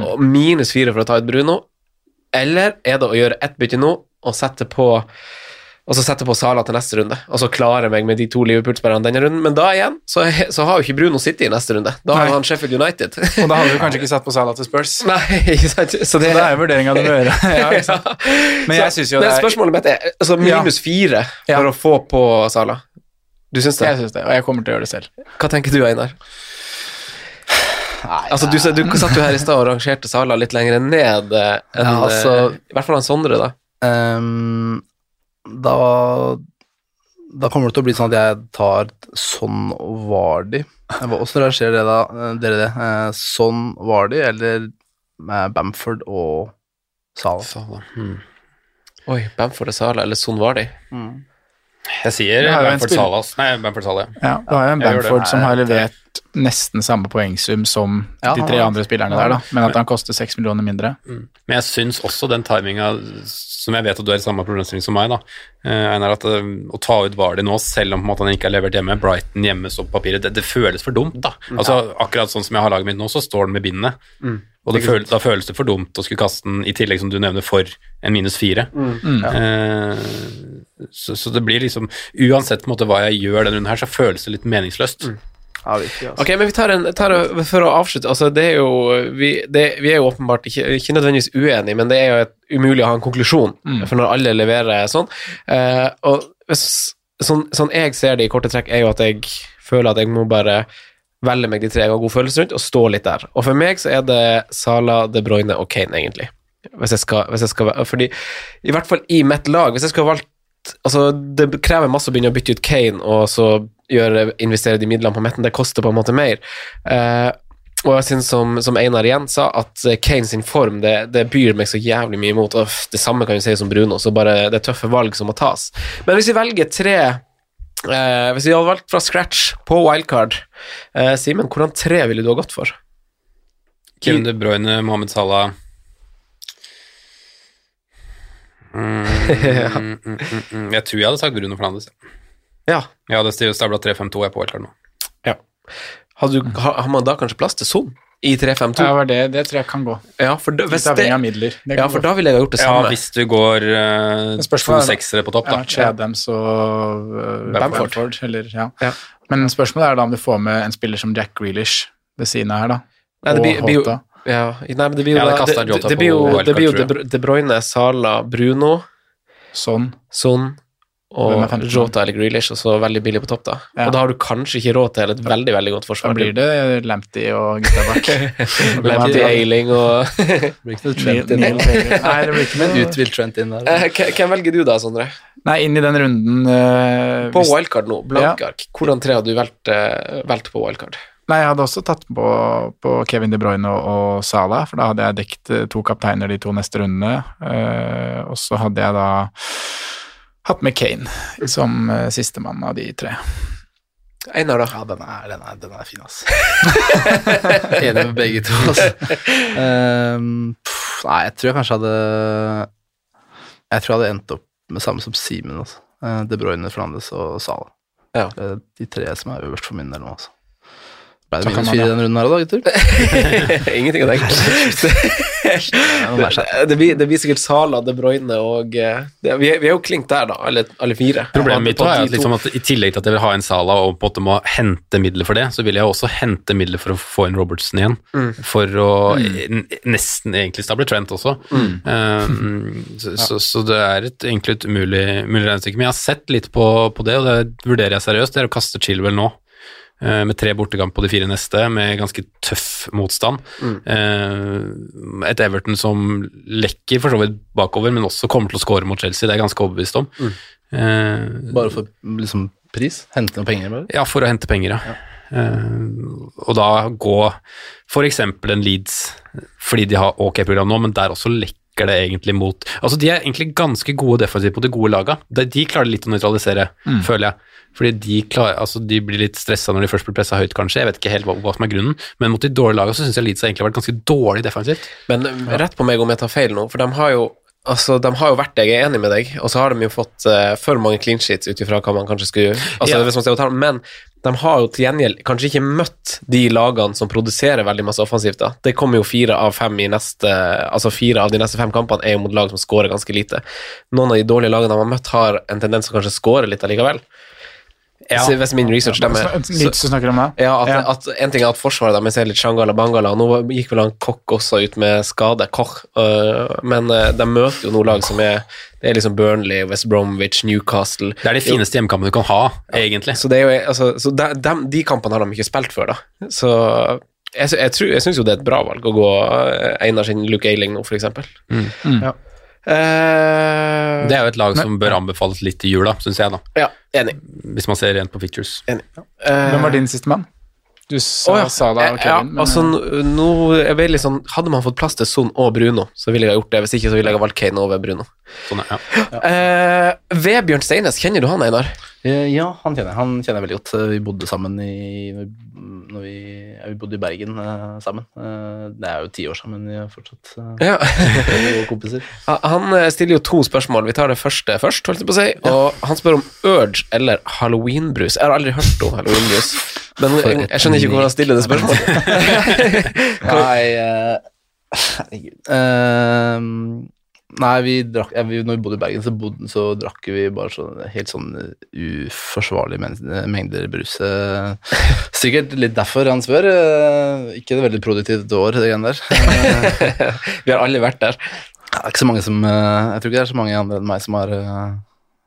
og minus fire for å ta ut Bruno. Eller er det å gjøre ett bytte nå og sette på og så setter på Sala til neste runde, og så klare meg med de to Liverpool-spillerne denne runden. Men da igjen, så, så har jo ikke Bruno City i neste runde. Da har Nei. han Sheffield United. Og da hadde du kanskje ikke satt på Sala til Spurs. Nei, ikke sant? Så Så det, det er vurderinga du må gjøre. Ja, ikke sant? Men jeg syns jo det er spørsmålet mitt er altså minus fire Ja. for å få på Sala. Du syns det? Jeg syns det, og jeg kommer til å gjøre det selv. Hva tenker du, Einar? Altså, du, sa- du satt jo her i stad og rangerte Sala litt lenger ned eh, enn Ja, altså- eh, I hvert fall han Sondre, da. Ehm, da Da kommer det til å bli sånn at jeg tar sånn Vardi. Åssen rangerer det da, eh, dere det? Sånn var de, eller med Bamford og Salah? Sala. Hmm. Oi, Bamford og Sala, eller Sånn var de? sier Jeg sier Bamford-Salas. Salah. Nei, Bamford Salah. Ja, du har jo en. Bamford som har levert nesten samme poengsum som Ja, de tre andre spillerne der, da, men at han koster seks millioner mindre. Men jeg syns også den timinga, som jeg vet at du er i samme problemstilling som meg, da, eh, Einar, at eh, å ta ut Vardi nå, selv om på en måte, han ikke har levert hjemme, Brighton hjemme så på papiret, det, det føles for dumt, da. Altså, akkurat sånn som jeg har laget mitt nå, så står den med bindet. Og det føles, da føles det for dumt å skulle kaste den, i tillegg som du nevner, for en minus fire. Eh, så, så det blir liksom Uansett på en måte hva jeg gjør denne runden her, så føles det litt meningsløst. Ja, virkelig, altså. Ok, men vi tar en, tar, en- For å avslutte, altså det er jo Vi, det, vi er jo åpenbart ikke, ikke nødvendigvis uenige, men det er jo et, umulig å ha en konklusjon, for når alle leverer sånn. Eh, og hvis, sånn, sånn jeg ser det i korte trekk, er jo at jeg føler at jeg må bare velge meg de tre jeg har god følelse rundt, og stå litt der. Og for meg så er det Sala, De Bruyne og Kane, egentlig. Hvis jeg skal, hvis jeg skal Fordi, i hvert fall i mitt lag, hvis jeg skulle valgt Altså, det krever masse å begynne å bytte ut Kane og så gjøre, investere de midlene på midten. Det koster på en måte mer. Eh, og jeg synes som, som Einar igjen sa, at eh, Kane sin form det, det byr meg så jævlig mye imot. Og det samme kan vi si som Bruno, så bare det er tøffe valg som må tas. Men hvis vi velger tre eh, Hvis vi hadde valgt fra scratch på wildcard eh, Simen, hvordan tre ville du ha gått for? Kevin De Bruyne, Mohammed Salah mm, mm, mm. Jeg tror jeg hadde sagt Bruno Fernandes. Ja. Jeg hadde stabla 3-5-2 jeg på wildcard nå. ja. Har, du, har, har man da kanskje plass til Son i 3-5-2? Ja, det, det tror jeg kan gå. Ja, for da, hvis det, midler. Det ja, for da ville jeg ha gjort det samme. Ja, hvis du går uh, to er seksere på topp, da. Ja, Chadams og uh, Bamford. Bamford. Eller, ja. Ja. Men spørsmålet er da om du får med en spiller som Jack Grealish ved siden av her, da. Nei, det og blir- blir jo-. Ja, nei, men det blir jo Ja, det da- det, det, blir jo, det blir jo De Bruyne, Sala, Bruno, Sånn. Son og er femte? Jota eller Grealish, og så veldig billig på topp, da. Ja. Og da har du kanskje ikke råd til et veldig veldig godt Da forsvar. blir det Lamptey og gutta bak. Lamptey, Ailing og Det blir ikke noe Trent inn der. Nei, det blir ikke noe uthvilt Trent inn der. Eh, Hvem velger du da, Sondre? Nei, inn i den runden uh, På hvis- wildcard nå, blankark. Hvordan tre har du valgt, uh, valgt på wildcard? Nei, jeg hadde også tatt på, på Kevin De Bruyne og, og Salah, for da hadde jeg dekt eh, to kapteiner de to neste rundene. Uh, og så hadde jeg da hatt med Kane som uh, sistemann av de tre. Einar, da? Ja, den er, den er, den er fin, ass. Enig med begge to, altså. Ehm, pff, nei, jeg tror jeg kanskje hadde Jeg tror jeg hadde endt opp med samme som Simen, altså. De Bruyne, Flandes og Sala. Ja. De tre som er øverst for min del nå, altså. Ble det minus fire i denne den runden her da, gutter? Ingenting å tenke på. det, blir, det blir sikkert Sala, De Bruyne og eh, det, vi, er, vi er jo klink der, da, alle, alle fire. Problemet mitt er at, liksom at i tillegg til at jeg vil ha en Sala og på en måte må hente midler for det, så vil jeg også hente midler for å få inn Robertson igjen. For å mm. nesten egentlig stable Trent også. Um, så, så, så det er et, egentlig et umulig, umulig regnestykke. Men jeg har sett litt på, på det, og det vurderer jeg seriøst. Det er å kaste Chilwell nå. Eh, Med tre bortekamp på de fire neste, med ganske tøff motstand. Mm. Et Everton som lekker for så vidt bakover, men også kommer til å score mot Chelsea. Det er jeg ganske overbevist om. Eh, Bare for liksom, pris? Hente noen penger, bare? ja, for å hente penger, ja. Eh, og da gå for eksempel en Leeds, fordi de har ok program nå, men der også lekker det egentlig mot Altså, de er egentlig ganske gode defensivt på de gode laga. De, de klarer litt å nøytralisere, føler jeg. Fordi de, klarer, altså, de blir litt stressa når de først blir pressa høyt, kanskje. Jeg vet ikke helt hva, hva som er grunnen, men mot de dårlige laga så syns jeg Leeds har egentlig vært ganske dårlig defensivt. Men rett på meg om jeg tar feil nå, for de har jo Altså, De har jo vært det, jeg er enig med deg, og så har de jo fått uh, for mange clean sheets ut ifra hva man kanskje skulle Altså, Ja. Men de har jo til gjengjeld kanskje ikke møtt de lagene som produserer veldig masse offensivt. da. Det kommer jo fire av fem i neste Altså fire av de neste fem kampene er jo mot lag som skårer ganske lite. Noen av de dårlige lagene de har møtt, har en tendens til å kanskje skåre litt allikevel. Ja. Hvis- min research stemmer. Litt som snakker om det. Ja, at, Ja. at en ting er at forsvaret deres er litt shangala bangala. Nå gikk vel han Koch også ut med skade, Koch, øh, men øh, de møter jo noen lag som er Det er liksom Burnley, West Bromwich, Newcastle Det er de fineste hjemmekampene du kan ha, egentlig. Så, det er jo, altså, så de, de, de kampene har de ikke spilt før, da. Så jeg, jeg, tror- jeg syns jo det er et bra valg å gå øh, Einar sin Luke Eiling nå, for eksempel. Ja. Eh, Det er jo et lag som bør anbefales litt i jula, syns jeg, da. ja, enig. Hvis man ser rent på pictures. enig. Hvem var din sistemann? Du sa oh, ja. Salah og ja, men altså, er jeg litt sånn, Hadde man fått plass til Son og Bruno, så ville jeg ha gjort det. Hvis ikke, så ville jeg ha valgt Kane over Bruno. Sånn, ja. Uh, Vebjørn Steines, kjenner du han, Einar? Eh, Ja, han kjenner jeg. Han kjenner jeg veldig godt. Eh, Vi bodde sammen i når vi, ja, vi bodde i Bergen eh, sammen. Eh, det er jo ti år sammen, vi er fortsatt eh, Ja. gode kompiser. Han eh, stiller jo to spørsmål. Vi tar det første først, holdt jeg på å si. Og han spør om Urge eller halloweenbrus. Jeg har aldri hørt om halloweenbrus, men jeg, jeg skjønner ikke hvorfor han stiller det spørsmålet. Nei, eh, herregud. Nei, vi drakk, ja, vi, når vi bodde i Bergen, så, bodde, så drakk vi bare sånn, helt sånn uforsvarlige men- mengder brus. Sikkert litt derfor han spør. eh, Ikke et veldig produktivt år, det greiene der. Vi har alle vært der. Det er ikke så mange som eh, Jeg tror ikke det er så mange andre enn meg som har eh,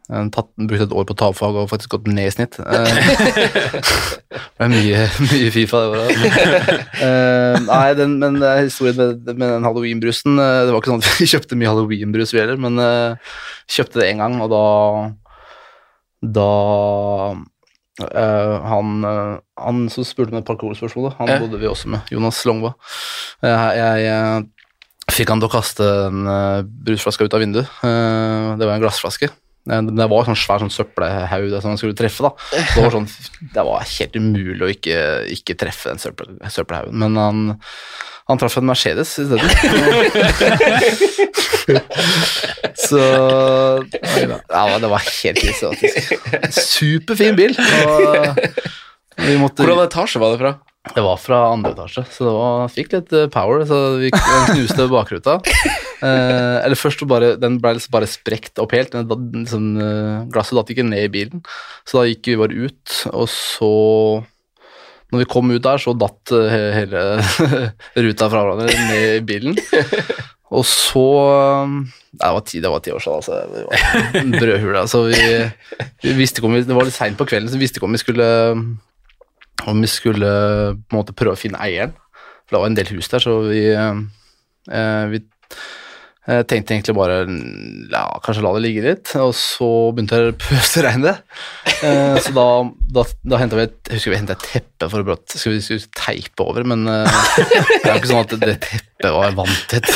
tatt, brukt et år på tavfag og faktisk gått ned i snitt. Eh, Det er mye, mye Fifa det året. Eh, nei, den, men det er historien med, med den halloweenbrusen eh, Det var ikke sånn at vi kjøpte mye halloweenbrus vi heller, men uh, kjøpte det én gang, og da Da uh, han, eh, han som spurte meg et parkourspørsmål, han eh? bodde vi også med, Jonas Longva. Eh, jeg eh, fikk han til å kaste en uh, brusflaske ut av vinduet. Eh, det var en glassflaske. Eh, Det var sånn svær sånn søppelhaug som han skulle treffe. da. Det var, sånn, det var helt umulig å ikke, ikke treffe den søppel, søppelhaugen, men han, han traff en Mercedes i stedet. Så ja, det var helt krise. Superfin bil. Og vi måtte, Hvordan etasje var det fra? Det var fra andre etasje, så det var, fikk litt eh, power. Så vi knuste bakruta. Eh, eller først bare, den ble liksom bare sprekt opp helt. Den, liksom, eh, glasset datt ikke ned i bilen, så da gikk vi bare ut, og så når vi kom ut der, så datt eh, hele ruta fra hverandre ned i bilen. Og så Det var ti, det var ti år siden, altså. Det var en brødhule. Altså, vi, vi visste ikke om vi, det var litt seint på kvelden, så vi visste ikke om vi skulle om vi skulle på en måte prøve å finne eieren. For det var en del hus der, så vi, eh, vi eh, tenkte egentlig bare ja, kanskje la det ligge litt. Og så begynte det å pøsregne. Eh, så da, da, da henta vi et, jeg husker vi et teppe for å brått, skulle vi skulle teipe over, men eh, det er jo ikke sånn at det teppet var vanntett.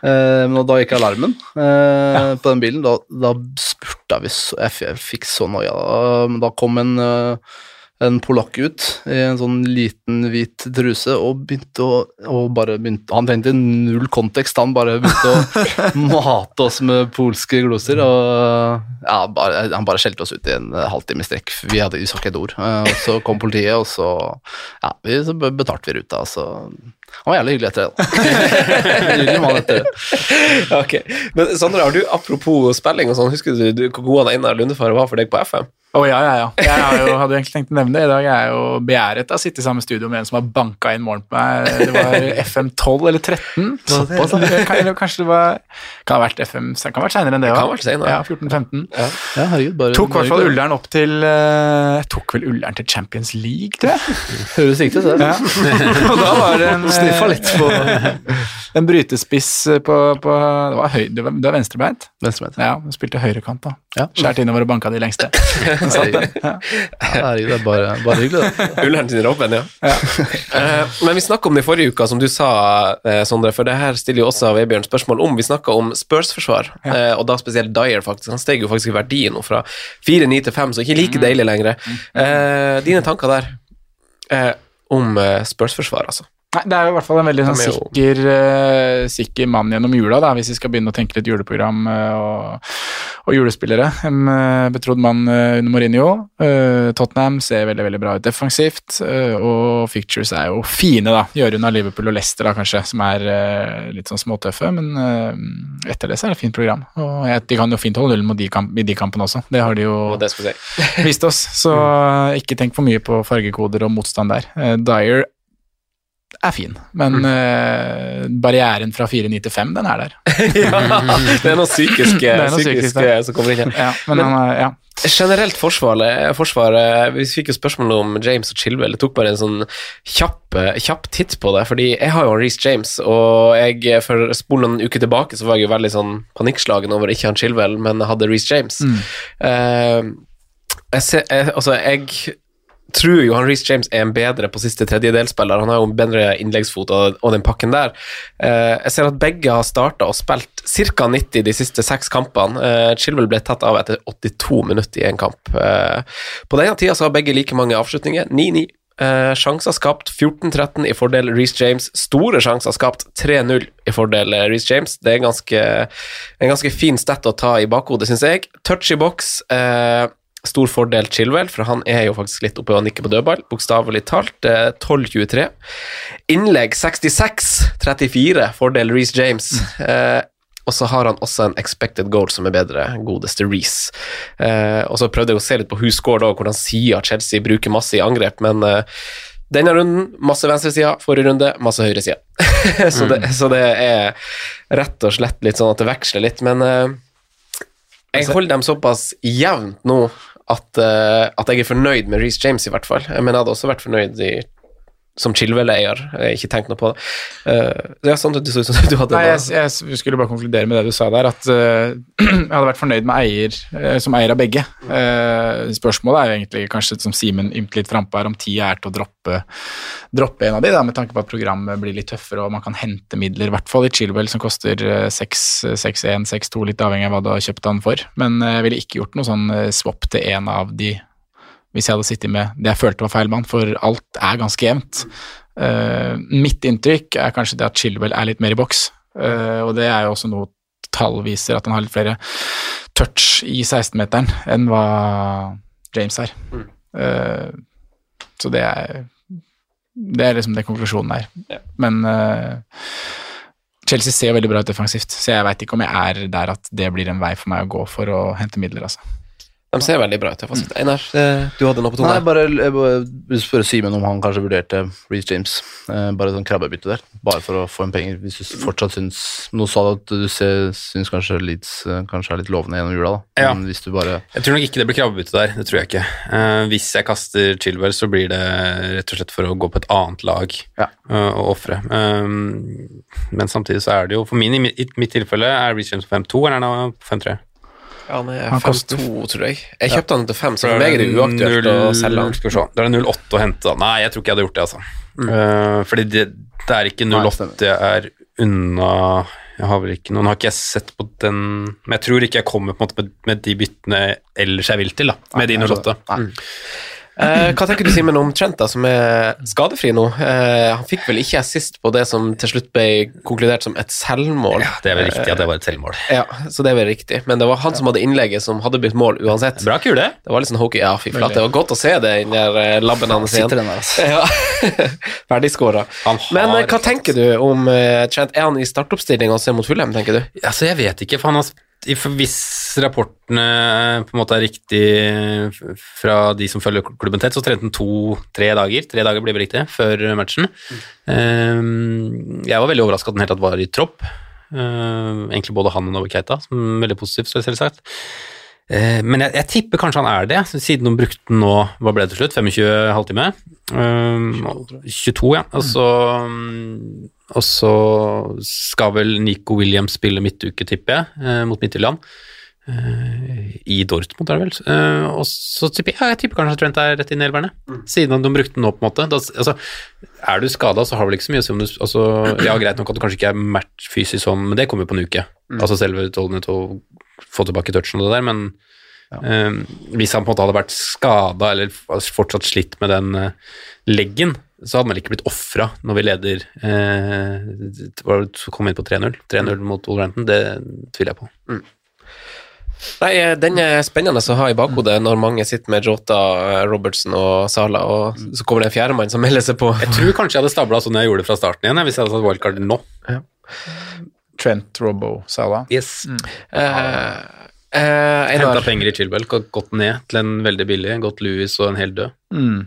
Eh, men da gikk alarmen eh, på den bilen. Da, da spurta vi så Jeg, jeg fikk så noia. Da, da kom en eh, en polakk ut i en sånn liten hvit truse og begynte å og bare begynte, Han trengte null kontekst, han bare begynte å mate oss med polske gloser. og ja, bare, Han bare skjelte oss ut i en halvtime strekk. Vi, hadde, vi sa ikke et ord. Eh, Og så kom politiet, og så, ja, vi, så betalte vi ruta. Så han var jævlig hyggelig etter det. da. Hyggelig mann etter det. Ok, men Sondre, har du, apropos spilling og sånn, husker du, du hvor god han Einar Lundefar var for deg på FM? Å ja, ja, ja. Jeg har jo, hadde egentlig tenkt å nevne det. I dag er jeg jo begjæret av å sitte i samme studio med en som har banka inn morgen på meg. Det var FM 12 eller 13. Såpass. Eller kanskje det var Kan ha vært FM Det kan ha vært seinere enn det kan vært senere. Ja, 14-15. Ja, herregud, bare, Tok i hvert fall. Ullern opp til eh, Jeg tok vel Ullern til Champions League, tror jeg. Høres riktig ut, det. Ja. Og da var det en Sniffa litt på En brytespiss på, på Det var, høy, det var, venstrebeint. venstrebeint. Ja, spilte høyrekant, da. Ja. Skjært innover og banka de lengste. Ja. Ja, herregud, det er bare, bare hyggelig, det. Ullern sin Robben, ja. Eh, men vi snakka om det i forrige uke, som du sa, eh, Sondre, for det her stiller jo også Vebjørn spørsmål om. Vi snakka om Spurs-forsvar, eh, og da spesielt Dyer, faktisk. Han steg jo faktisk i verdi nå fra 4-9 til 5, så ikke like deilig lenger. Eh, dine tanker der eh, om Spurs-forsvar, altså? Nei, Det er jo i hvert fall en veldig sånn, er sikker, uh, sikker mann gjennom jula, da, hvis vi skal begynne å tenke litt juleprogram uh, og, og julespillere. En uh, betrodd mann under Mourinho. Tottenham ser veldig veldig bra ut defensivt, og fictures er jo fine. da, Gjøre unna Liverpool og Leicester, da, kanskje, som er litt sånn småtøffe. Men etter det så er det et fint program. Og jeg, de kan jo fint holde nullen kamp, i de kampene også. Det har de jo det vist oss. Så ikke tenk for mye på fargekoder og motstand der. Dyer er fin, men eh, barrieren fra 4,9 til 5, den er der. ja, det er noe psykisk, er noe psykisk psykisk eh, som kommer inn. Ja, men, han er, ja. Generelt forsvaret, forsvaret Vi fikk jo spørsmål om James og Chilwell. Jeg tok bare en sånn kjapp, kjapp titt på det. Fordi jeg har jo Reece James, og jeg for å spole noen uker tilbake så var jeg jo veldig sånn panikkslagen over ikke han Chilwell, men jeg hadde Reece James. Eh, jeg, ser, jeg, altså, jeg tror jo han Reece James er en bedre på siste tredjedelsspiller. Han har jo en bedre innleggsfot og, og den pakken der. Eh, jeg ser at begge har starta og spilt ca. 90 de siste seks kampene. Eh, Chilwell ble tatt av etter 82 minutter i en kamp. Eh, på denne tida så har begge like mange avslutninger. 9-9. Eh, sjanser skapt 14-13 i fordel Reece James. Store sjanser skapt 3-0 i fordel eh, Reece James. Det er ganske, en ganske fin stett å ta i bakhodet, syns jeg. Touch i boks. Eh, Stor fordel Chilwell, for han er jo faktisk litt oppe og nikker på dødball, bokstavelig talt. eh, 12-23. Innlegg 66-34, fordel Reece James. Eh, og så har han også en expected goal som er bedre, godeste Reece. Eh, og så prøvde jeg å se litt på who scored og hvordan sier at Chelsea bruker masse i angrep, men eh, denne runden masse venstresida, forrige runde masse høyresida. så, det, så det er rett og slett litt sånn at det veksler litt, men eh, jeg holder dem såpass jevnt nå at, eh, at jeg er fornøyd med Reece James, i hvert fall. Men jeg hadde også vært fornøyd i, som Chilwell-eier. Jeg har ikke tenkt noe på det. Uh, er sånn du, så ut som du hadde Nei, jeg, jeg skulle bare konkludere med det du sa der, at uh, jeg hadde vært fornøyd med eier uh, som eier av begge. Eh, spørsmålet er jo egentlig kanskje som Simen ymte litt frampå her, om tida er til å droppe, droppe en av de, da, med tanke på at programmet blir litt tøffere og man kan hente midler, i hvert fall i Chilwell som koster eh, 6 6-1, 6-2, litt avhengig av hva du har kjøpt han for. Men jeg ville ikke gjort noe sånn swap til en av de hvis jeg hadde sittet med det jeg følte var feil mann, for alt er ganske jevnt. Uh, mitt inntrykk er kanskje det at Chilwell er litt mer i boks, uh, og det er jo også noe tall viser, at han har litt flere touch i 16-meteren enn hva James er. Eh, så det er det er liksom det konklusjonen er. Men eh, Chelsea ser veldig bra ut defensivt, så jeg veit ikke om jeg er der at det blir en vei for meg å gå for å hente midler, altså. De ser veldig bra ut. Mm. Einar, eh, du hadde noe på tunga? Nei, bare, jeg bare spørre Simen om han kanskje vurderte Reece James. Eh, bare sånn krabbebytte der, bare for å få en penger. Hvis du fortsatt syns Nå sa du at du ser, syns kanskje Leeds eh, kanskje er litt lovende gjennom jula, da. Ja. Men hvis du bare Jeg tror nok ikke det blir krabbebytte der. Det tror jeg ikke. Eh, hvis jeg kaster Chilwell, så blir det rett og slett for å gå på et annet lag Ja. eh, og ofre. Um, men samtidig så er det jo For min, i mitt, mitt tilfelle er Reece James på 5-2, eller er han på 5-3? Ja, han er Han 5-2, tror jeg. Jeg kjøpte han til 5, så for meg er det uaktuelt å selge han. Skal vi se. Da er det 0,8 å hente. da. Nei, jeg tror ikke jeg hadde gjort det, altså. Mm. Uh, fordi det, det er ikke Nei, 0,8 jeg er unna Jeg har vel ikke noen Har ikke jeg sett på den Men jeg tror ikke jeg kommer på en måte med, med de byttene ellers jeg vil til, da. Med de 0,8. Eh, hva tenker du, Simen, om Trent, da, som er skadefri nå? Eh, han fikk vel ikke assist på det som til slutt ble konkludert som et selvmål. Ja, det er vel riktig at det var et selvmål. Ja, så det er vel riktig. Men det var han som hadde innlegget som hadde blitt mål uansett. Bra kule. Det var litt sånn hockey. Ja, fy flate. Det var godt å se det inni der eh, labben hans igjen. sitter den der, altså. Ja. Ferdigskåra. Har Men eh, hva tenker du om eh, Trent? Er han i startoppstillinga og ser mot Fulham, tenker du? Altså, jeg vet ikke, for han har i- hvis rapportene på en måte er riktig fra de som følger klubben tett, så trente han to-tre dager, tre dager vel riktig, før matchen. Mm. jeg var veldig overrasket at han helt tatt var i tropp. Egentlig både han og Novi Keita, som er veldig positivt, selvsagt. Eh, Men jeg, jeg tipper kanskje han er det, siden de brukte den nå, hva ble det til slutt, 25 halvtime? Um, 22, ja. Og så, mm, og så skal vel Nico Williams spille midtuke, tipper jeg, eh, mot Midtjylland. Eh, I Dortmund, er det vel. Eh, og så tipper jeg, ja, jeg tipper kanskje at Trent er rett inn i elverne, siden de brukte den nå, på en måte. Da, altså, er du skada, så har det vel ikke så mye å si om du altså, Ja, greit nok at du kanskje ikke er match fysisk sånn, men det kommer jo på en uke. Altså selve utholdenhet og få tilbake touchen og det der, men eh, hvis han på en måte hadde vært skada eller fortsatt slitt med den eh, leggen, så hadde man ikke blitt ofra når vi leder eh, det kom inn på 3-0. 3-0 mot Wolverhampton, det tviler jeg på. Nei, eh, Den er spennende å ha i bakhodet når mange sitter med Jota, Robertson og Sala, og så kommer det en fjerdemann som melder seg på. Jeg tror kanskje jeg hadde stabla sånn jeg gjorde det fra starten igjen, hvis jeg hadde tatt wildcard nå. Trent, Robbo, Salah. Yes. Mm. Uh, uh, Henta penger i Chilwell, gått ned til en veldig billig, gått Louis og en hel død. Mm.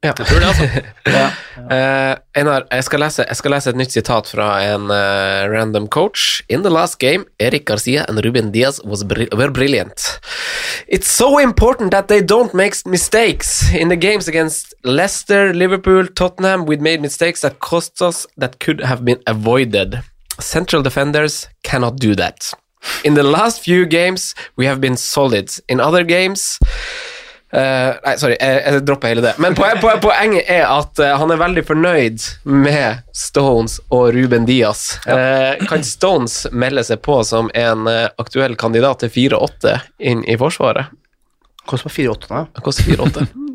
Ja. Jeg tror det, altså. uh, Einar, jeg skal, lese, jeg skal lese et nytt sitat fra en uh, random coach. In the last game, Erik Garcia and Ruben Diaz was bri were brilliant. It's so important that they don't make mistakes. In the games against Leicester, Liverpool, Tottenham, we made mistakes that cost us that could have been avoided. Central defenders cannot do that. In the last few games, we have been solid. In other games uh, nei, sorry, jeg, jeg dropper hele det. Men poen, poen, poenget er at uh, han er veldig fornøyd med Stones og Ruben Diaz. Uh, kan Stones melde seg på som en eh, aktuell kandidat til 4-8 inn i Forsvaret? Koster 4-8 nå. Koster 4-8.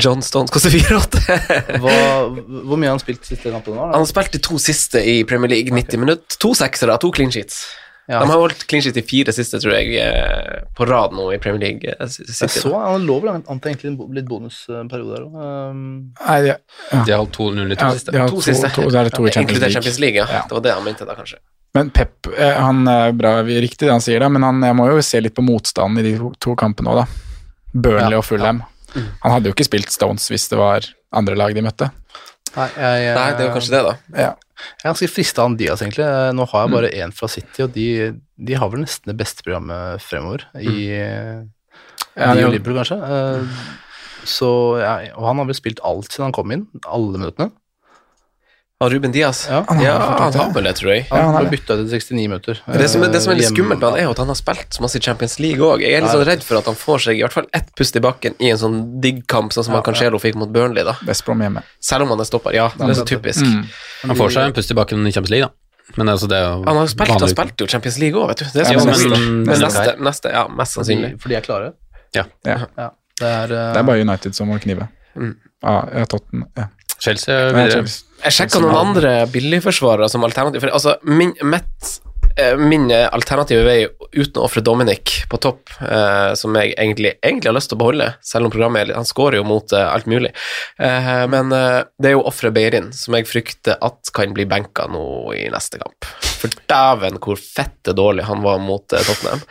John Stones koster 4-8. Hvor mye har han spilt siste kampen? nå? Han har spilt de to siste i Premier League, 90 minutter. To seksere, to clean sheets. Ja. De har holdt clean sheet i fire siste, tror jeg, eh, på rad nå i Premier League. eh, Jeg så han lå vel an til egentlig litt bonusperiode her òg. Um, Nei, de, ja. De har holdt 2-0 i to Ja, siste. To siste. To, det er det to i Champions League. Champions League, ja. Ja. Det var det han mente da, kanskje. Men Pep, eh, han er bra, riktig det han sier da, men han, jeg må jo se litt på motstanden i de to, to kampene òg, da. Burnley Ja, og Fulham. Han hadde jo ikke spilt Stones hvis det var andre lag de møtte. nei, jeg, Nei, det er kanskje det, da. Ja. Jeg er ganske frista av Diaz, egentlig. Eh, Nå har jeg bare én fra City, og de, de har vel nesten det beste programmet fremover. I Ja, de og Liverpool, kanskje. Eh, Så, ja, og han har vel spilt alt siden han kom inn. Alle minuttene. Og Ruben Diaz? Ja, han har ja, han det. har vel det, tror jeg. Han Ja, han ble bytta til 69 minutter. Det som, det som er litt Eh, skummelt med han, er jo at han har spilt så masse i Champions League òg. Jeg er litt sånn redd for at han får seg i hvert fall ett pust i bakken i en sånn digg kamp, sånn som Ja, han Cancelo fikk mot Burnley, da. Hjemme. Selv om han er stopper. Ja, det er så typisk. Mm. Han får seg en pust i bakken i Champions League, da. Men altså, det er jo Han har spilt, han spilte jo Champions League òg, vet du. Det er Ja, men neste, men neste, neste, ja, mest sannsynlig. de, for de er klare? Ja. Ja. Ja. Det er, uh... Det er bare United som må knive. Mm. Ja, tatt den, Ja. Chelsea er videre. Jeg sjekka noen andre billigforsvarere som alternativ. For altså, min, mitt, eh, min eh, alternative vei uten å ofre Dominic på topp, eh, som jeg egentlig, egentlig har lyst til å beholde, selv om programmet er litt Han skårer jo mot eh, alt mulig. Eh, men eh, det er jo å ofre Beirin, som jeg frykter at kan bli benka nå i neste kamp. For dæven hvor fette dårlig han var mot eh, Tottenham.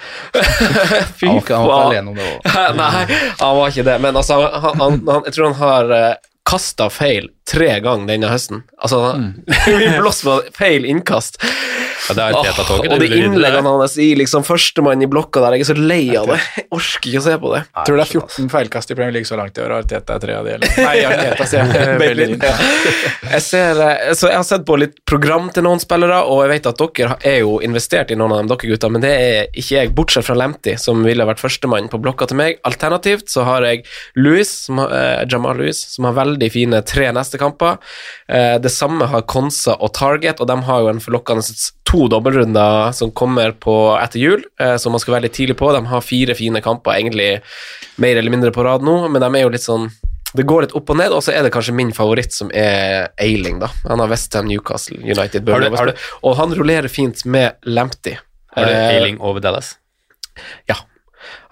Fy faen. alene om det òg. Nei, han var ikke det. Men altså, han, han, han, jeg tror han har kasta feil tre ganger denne høsten. Altså, mm. vi blåst på feil innkast. Ja, det er Teta-toget. og de det innleggene hans i liksom førstemann i blokka der, jeg er så lei av det. Jeg orker ikke å se på det. Nei, tror det er 14 feilkast i Premier League så langt i år, og Arteta er tre av de, eller? Nei, Arteta ser jeg. Bellerin. Jeg, ser, eh, så jeg har sett på litt program til noen spillere, og jeg vet at dere er jo investert i noen av dem, dere gutta, men det er ikke jeg, bortsett fra Lemty, som ville vært førstemann på blokka til meg. Alternativt så har jeg Louis, som har, eh, Jamal Louis, som har veldig fine tre neste kamper. Eh, det samme har Konsa og Target, og de har jo en forlokkende to dobbeltrunder som kommer på etter jul, eh, som man skal være litt tidlig på. De har fire fine kamper, egentlig mer eller mindre på rad nå, men de er jo litt sånn det går litt opp og ned, og så er det kanskje min favoritt som er Eiling, da. Han har Westham, Newcastle, United, Burnley, og han rullerer fint med Lamptey. Har du Eh, Ailing over Dallas? Ja.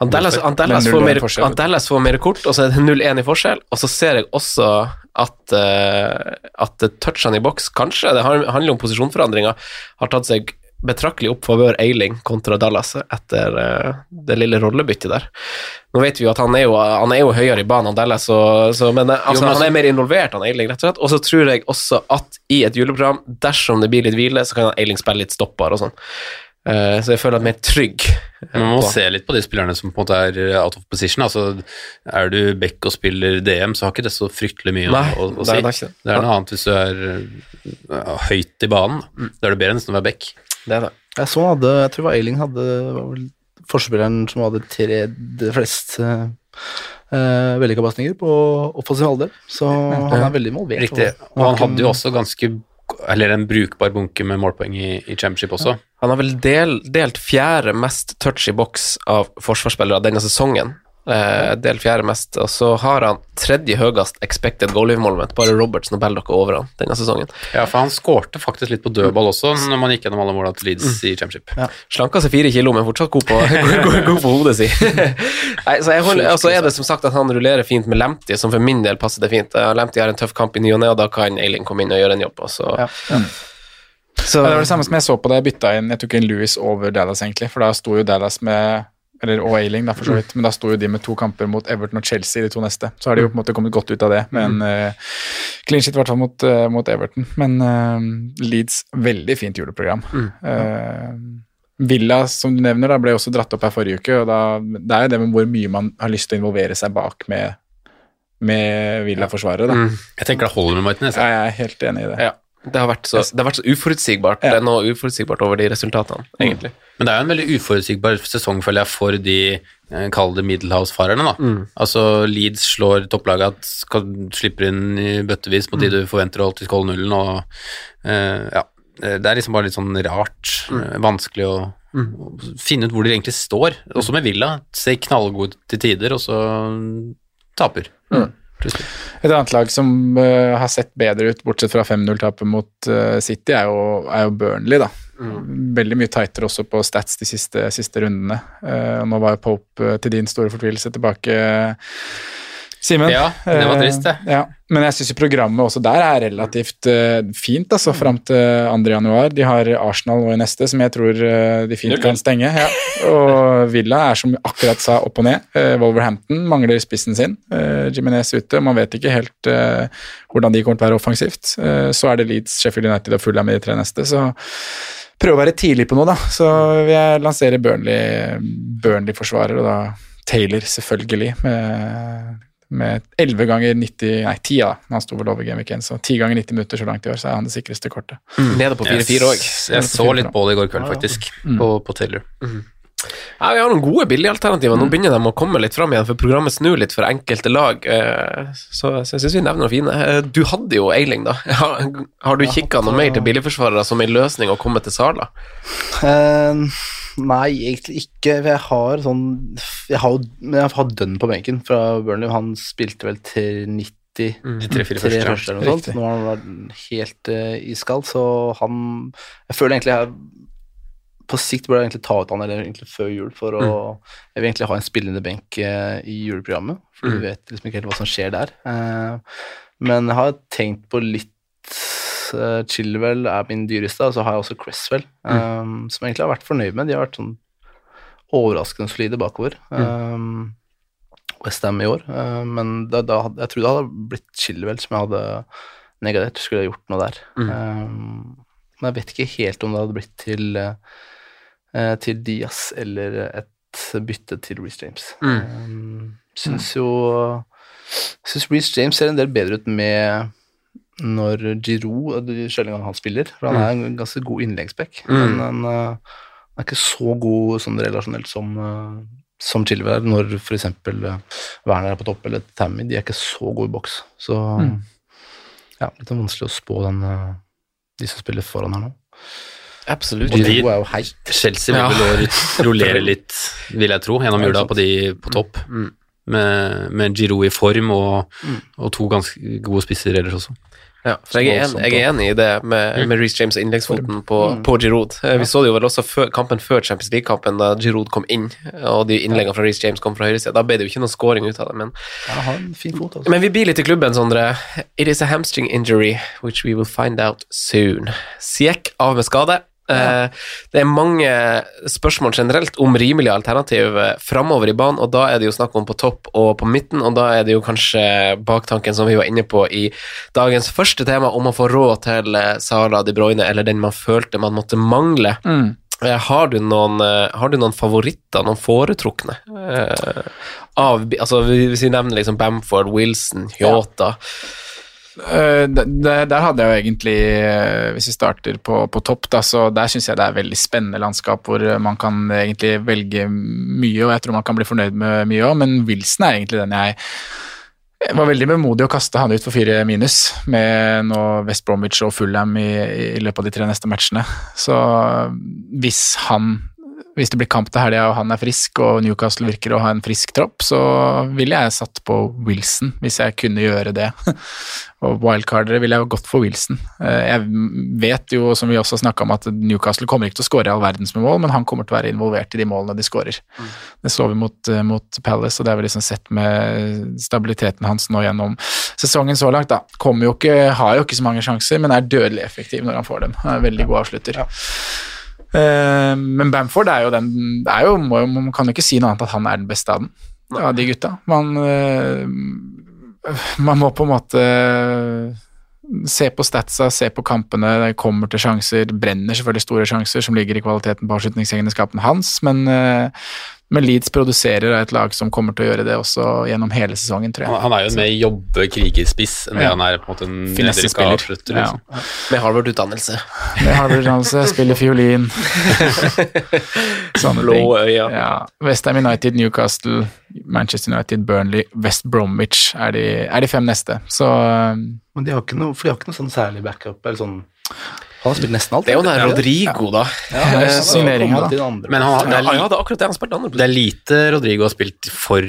Dallas 0-1 får mer, Andellas, får mer kort, og så er det 0-1 i forskjell. Og så ser jeg også at, uh, at touchene i boks, kanskje, det handler om posisjonsforandringer, har tatt seg betraktelig opp favør Eiling kontra Dallas etter uh, det lille rollebyttet der. Nå vet vi jo at han er jo, han er jo høyere i banen enn Dallas, så, så, men altså, jo, men han er mer involvert enn Eiling, rett og slett. Og så tror jeg også at i et juleprogram, dersom det blir litt hvile, så kan Eiling spille litt stopper og sånn. Eh, så jeg føler meg mer trygg. eh, Man må på- se litt på de spillerne som på en måte er out of position. Altså, er du back og spiller DM, så har ikke det så fryktelig mye Nei, å, å, å det er- si. det er ikke det. Det er noe annet hvis du er uh, høyt i banen. Da er det bedre enn å være back. Det er det. Jeg så hadde, jeg tror det var Eiling hadde var vel forsvarsspilleren som hadde tredje flest uh, vellykka pasninger på offensiv halvdel, så han er veldig involvert. Riktig. Og han hadde jo også ganske eller en brukbar bunke med målpoeng i, i championship også. Han har vel del, delt fjerde mest touch i boks av forsvarsspillere denne sesongen. Eh, delt fjerde mest, og så har han tredje høyest expected goal involvement. Bare Roberts og Baldock er over han denne sesongen. Ja, for han skårte faktisk litt på dødball også, når man gikk gjennom alle måla til Leeds i championship. Slanka seg fire kilo, men fortsatt god på, god, på hodet si. Nei, så jeg holder, og så er det som sagt at han rullerer fint med Lamptey, som for min del passer det fint. Eh, Lamptey har en tøff kamp i ny og ne, og da kan Eiling komme inn og gjøre en jobb. Og så, Ja. så Ja, det var det samme som jeg så på da jeg bytta inn Jeg tok inn Louis over Dallas, egentlig, for da sto jo Dallas med eller og Ailing, da, for så vidt. Men da sto jo de med to kamper mot Everton og Chelsea, de to neste. Så har de jo på en måte kommet godt ut av det, med en uh, clean shit i hvert fall mot, uh, mot Everton. Men uh, Leeds, veldig fint juleprogram. Eh, Villa, som du nevner, da, ble også dratt opp her forrige uke, og da, det er jo det med hvor mye man har lyst til å involvere seg bak med, med Villa-forsvaret. da. Mm. Jeg tenker det holder med Martinez. Ja, jeg er helt enig i det. Ja. Det har vært så, det har vært så uforutsigbart. Ja. Det er noe uforutsigbart over de resultatene, egentlig. Men det er jo en veldig uforutsigbar sesong, føler jeg, for de eh, kall det Middelhavsfarerne. da. Mm. Altså Leeds slår topplaget, skal, slipper inn i bøttevis mot de du forventer å holde til skål nullen, og uh, ja. Det er liksom bare litt sånn rart, eh, vanskelig å, å finne ut hvor de egentlig står. Også med Villa. Ser knallgod til tider, og så taper. Plutselig. Et annet lag som uh, har sett bedre ut, bortsett fra 5-0-tapet mot uh, City, er jo, er jo Burnley, da. Veldig mye tightere også på stats de siste, siste rundene. Uh, nå var jo Pope til din store fortvilelse tilbake, Simen. Ja, det var trist, det. Eh, ja. Men jeg syns programmet også der er relativt eh, fint, altså, fram til 2. januar. De har Arsenal nå i neste, som jeg tror eh, de fint kan stenge. Ja. Og Villa er som akkurat sa, opp og ned. Wolverhampton mangler spissen sin. Jimenez ute. Man vet ikke helt hvordan de kommer til å være offensivt. Så er det Leeds, Sheffield United og Fulham i de tre neste. så prøve å være tidlig på noe, da. Så jeg lanserer Burnley- Burnley-forsvarer, og da Taylor, selvfølgelig, med, med 11 ganger 90 Nei, 10, da. Han sto vel over Game Week 1, så 10 ganger 90 minutter så langt i år, så er han det sikreste kortet. Nede på 4-4 òg. Jeg, så litt på det i går kveld, faktisk, på, på Taylor. Ja, vi har noen gode billigalternativer. Nå begynner de å komme litt fram igjen, for programmet snur litt for enkelte lag. eh, Så, så jeg syns vi nevner noe fine. Eh, Du hadde jo Eiling, da. Har, har du kikka noe mer til billigforsvarere som en løsning å komme til Sala? Eh, nei, egentlig ikke. for Jeg har sånn Jeg har, jeg har dønn på benken fra Burnley. Han spilte vel til 90 De tre-fire tre første, første eller noe sånt. Riktig. Nå har han vært helt uh, iskald, så han Jeg føler egentlig jeg på sikt burde jeg egentlig ta ut han eller egentlig før jul, for å Jeg vil egentlig ha en spillende benk eh, i juleprogrammet, for Mm. du vet liksom ikke helt hva som skjer der. Eh, men jeg har tenkt på litt uh, Chilwell er min dyreste, og så har jeg også Cresswell, eh, som jeg egentlig har vært fornøyd med. De har vært sånn overraskende solide bakover. Um, Westham i år, eh, men da, da, jeg tror det hadde blitt Chilwell som jeg hadde negativt skulle jeg gjort noe der. Um, men jeg vet ikke helt om det hadde blitt til, uh, til Diaz eller et bytte til Reece James. Um, syns jo Syns Reece James ser en del bedre ut med når Giroud de sjelden gang han spiller, for han er en ganske god innleggsback. Men han, eh, han er ikke så god sånn relasjonelt som, uh, som Chilwell er, når f.eks. Werner er på topp, eller Tammy. De er ikke så gode i boks. Så ja, litt vanskelig å spå den, eh, de som spiller foran her nå. Absolutt. Og de- er. Chelsea vil ja. rullere litt, vil jeg tro, gjennom jula på de på topp. Med, med Giroud i form og, og to ganske gode spisser ellers også. Ja, for jeg er, en, jeg er enig i det med, med Reece James og innleggsfoten på, på Giroud. Eh, Vi så det jo vel også før, kampen før Champions League-kampen, da Giroud kom inn, og de innleggene fra Reece James kom fra høyresida. Da ble det jo ikke noe scoring ut av det, men Ja, har en fin fot, altså. Men vi blir litt i klubben, Sondre. It is a hamstring injury, which we will find out soon. Siek av med skade. Eh, Det er mange spørsmål generelt om rimelige alternativ eh, framover i banen, og da er det jo snakk om på topp og på midten, og da er det jo kanskje baktanken som vi var inne på i dagens første tema, om å få råd til eh, Sala De Bruyne, eller den man følte man måtte mangle. Mm. Har du, noen, har du noen favoritter, noen foretrukne? eh, av, altså, hvis vi nevner liksom Bamford, Wilson, Yota Eh, d- d- der hadde jeg jo egentlig, eh, hvis vi starter på, på topp, da, så der syns jeg det er veldig spennende landskap hvor eh, man kan egentlig velge mye, og jeg tror man kan bli fornøyd med mye òg, men Wilson er egentlig den jeg jeg var veldig vemodig å kaste han ut for fire minus, med nå West Bromwich og Fulham i, i løpet av de tre neste matchene. Så hvis han hvis det blir kamp til helga og han er frisk og Newcastle virker å ha en frisk tropp, så ville jeg satt på Wilson hvis jeg kunne gjøre det. og wildcardere ville jeg gått for Wilson. Eh, Jeg vet jo, som vi også snakka om, at Newcastle kommer ikke til å skåre all verdens med mål, men han kommer til å være involvert i de målene de skårer. Det så vi mot, eh, mot Palace, og det har vi liksom sett med stabiliteten hans nå gjennom sesongen så langt. da. Kommer jo ikke, Har jo ikke så mange sjanser, men er dødelig effektiv når han får dem. Er veldig god avslutter. Eh, men Bamford er jo den er jo, Man kan jo ikke si noe annet at han er den beste av den, av de gutta. Man, eh, man må på en måte se på statsa, se på kampene, det kommer til sjanser, brenner selvfølgelig store sjanser som ligger i kvaliteten på avslutningsegenskapene hans, men, eh, men Leeds produserer et lag som kommer til å gjøre det også gjennom hele sesongen, tror jeg. Han, han er jo en mer jobbe-krigerspiss enn det Ja. han er på en måte en Finessespiller. nedrykka avslutter. Ja. Liksom. med Harvard-utdannelse. Med Harvard-utdannelse, spiller fiolin. Sånne Blå ting. øyne. Ja. Westham United, Newcastle, Manchester United, Burnley, West Bromwich er de, er de fem neste. Så Men de har ikke noe, for de har ikke noe sånn særlig backup eller sånn Han har spilt nesten alt. Det er jo nær? Rodrigo, da. Ja, Ja, ja, Men han har, det, Ja, er ja, det er akkurat det han spilte andre det er lite Rodrigo har spilt for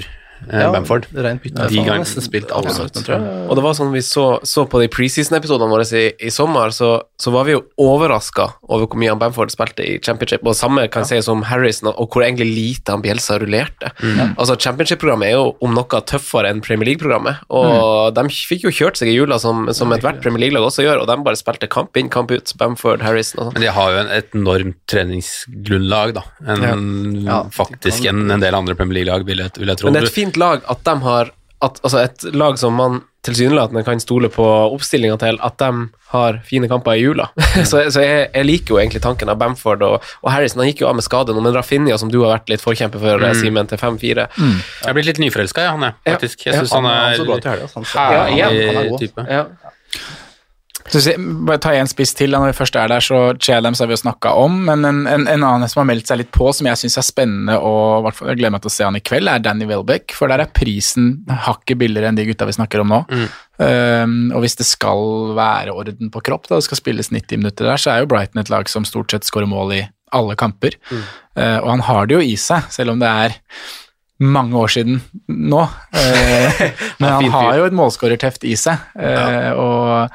Ja, Bamford. rent bytte. De gang- nesten spilt alle minuttene, tror jeg. Og det var sånn vi så, så på de preseason-episodene våre i, i sommer, så, så var vi jo overraska over hvor mye han Bamford spilte i championship. Og samme kan sies om Harrison, og hvor egentlig lite han Bielsa rullerte. Altså Championship-programmet er jo om noe tøffere enn Premier League-programmet, og de fikk jo kjørt seg i jula som, som ethvert Premier League-lag også gjør, og de bare spilte kamp inn, kamp ut, Bamford, Harrison og sånn. Men de har jo en, et enormt treningsgrunnlag, da. En, Ja. Faktisk en, en del andre Premier League-lag, vil, vil jeg tro. Men det er et fint lag at de har at, Altså et lag som man tilsynelatende kan stole på oppstillinga til, at de har fine kamper i jula. så så jeg, jeg liker jo egentlig tanken av Bamford og, og Harrison. Han gikk jo av med skade nå, men Rafinha, som du har vært litt forkjemper for, Mm. Simen, til 5-4 Jeg er blitt litt nyforelska, ja, han er faktisk. Jeg Ja, han han er er så bra til helga, han. herlig Ja, han er god. type. Ja. Så bare ta en spiss til, når vi først er der, så Chadams har vi jo snakka om, men en, en, en annen som har meldt seg litt på, som jeg syns er spennende, og jeg gleder meg til å se han i kveld, er Danny Welbeck, for der er prisen hakket billigere enn de gutta vi snakker om nå. Um, og hvis det skal være orden på kropp, da det skal spilles 90 minutter der, så er jo Brighton et lag som stort sett skårer mål i alle kamper. Uh, og han har det jo i seg, selv om det er mange år siden nå. Uh, men han har jo et målskårerteft i seg, eh, og,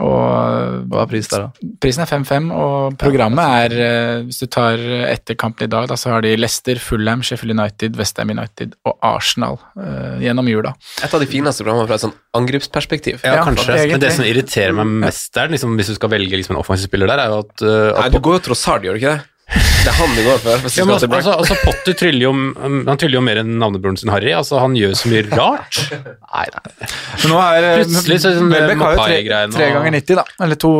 og Hva er pris der, da? Prisen er 5-5, og programmet er eh, Hvis du tar etter kampen i dag, da, så har de Leicester, Fulham, Sheffield United, Westham United og Arsenal uh, gjennom jula. Et av de fineste programmene fra et sånn angrepsperspektiv. Ja, Ja, kanskje. egentlig. Men det som irriterer meg mest der, liksom, hvis du skal velge liksom, en offensiv spiller der, er jo at, uh, Nei, du går jo tross hard, gjør du ikke det? Det er han du går for. Hvis ja, men altså, altså, Potter tryller jo, han tryller jo mer enn navnebroren sin Harry. Altså, han gjør så mye rart. Nei, nei. Men nå er eh, Plutselig så er det sånn Welbeck har jo tre, tre ganger 90, da. Eller to,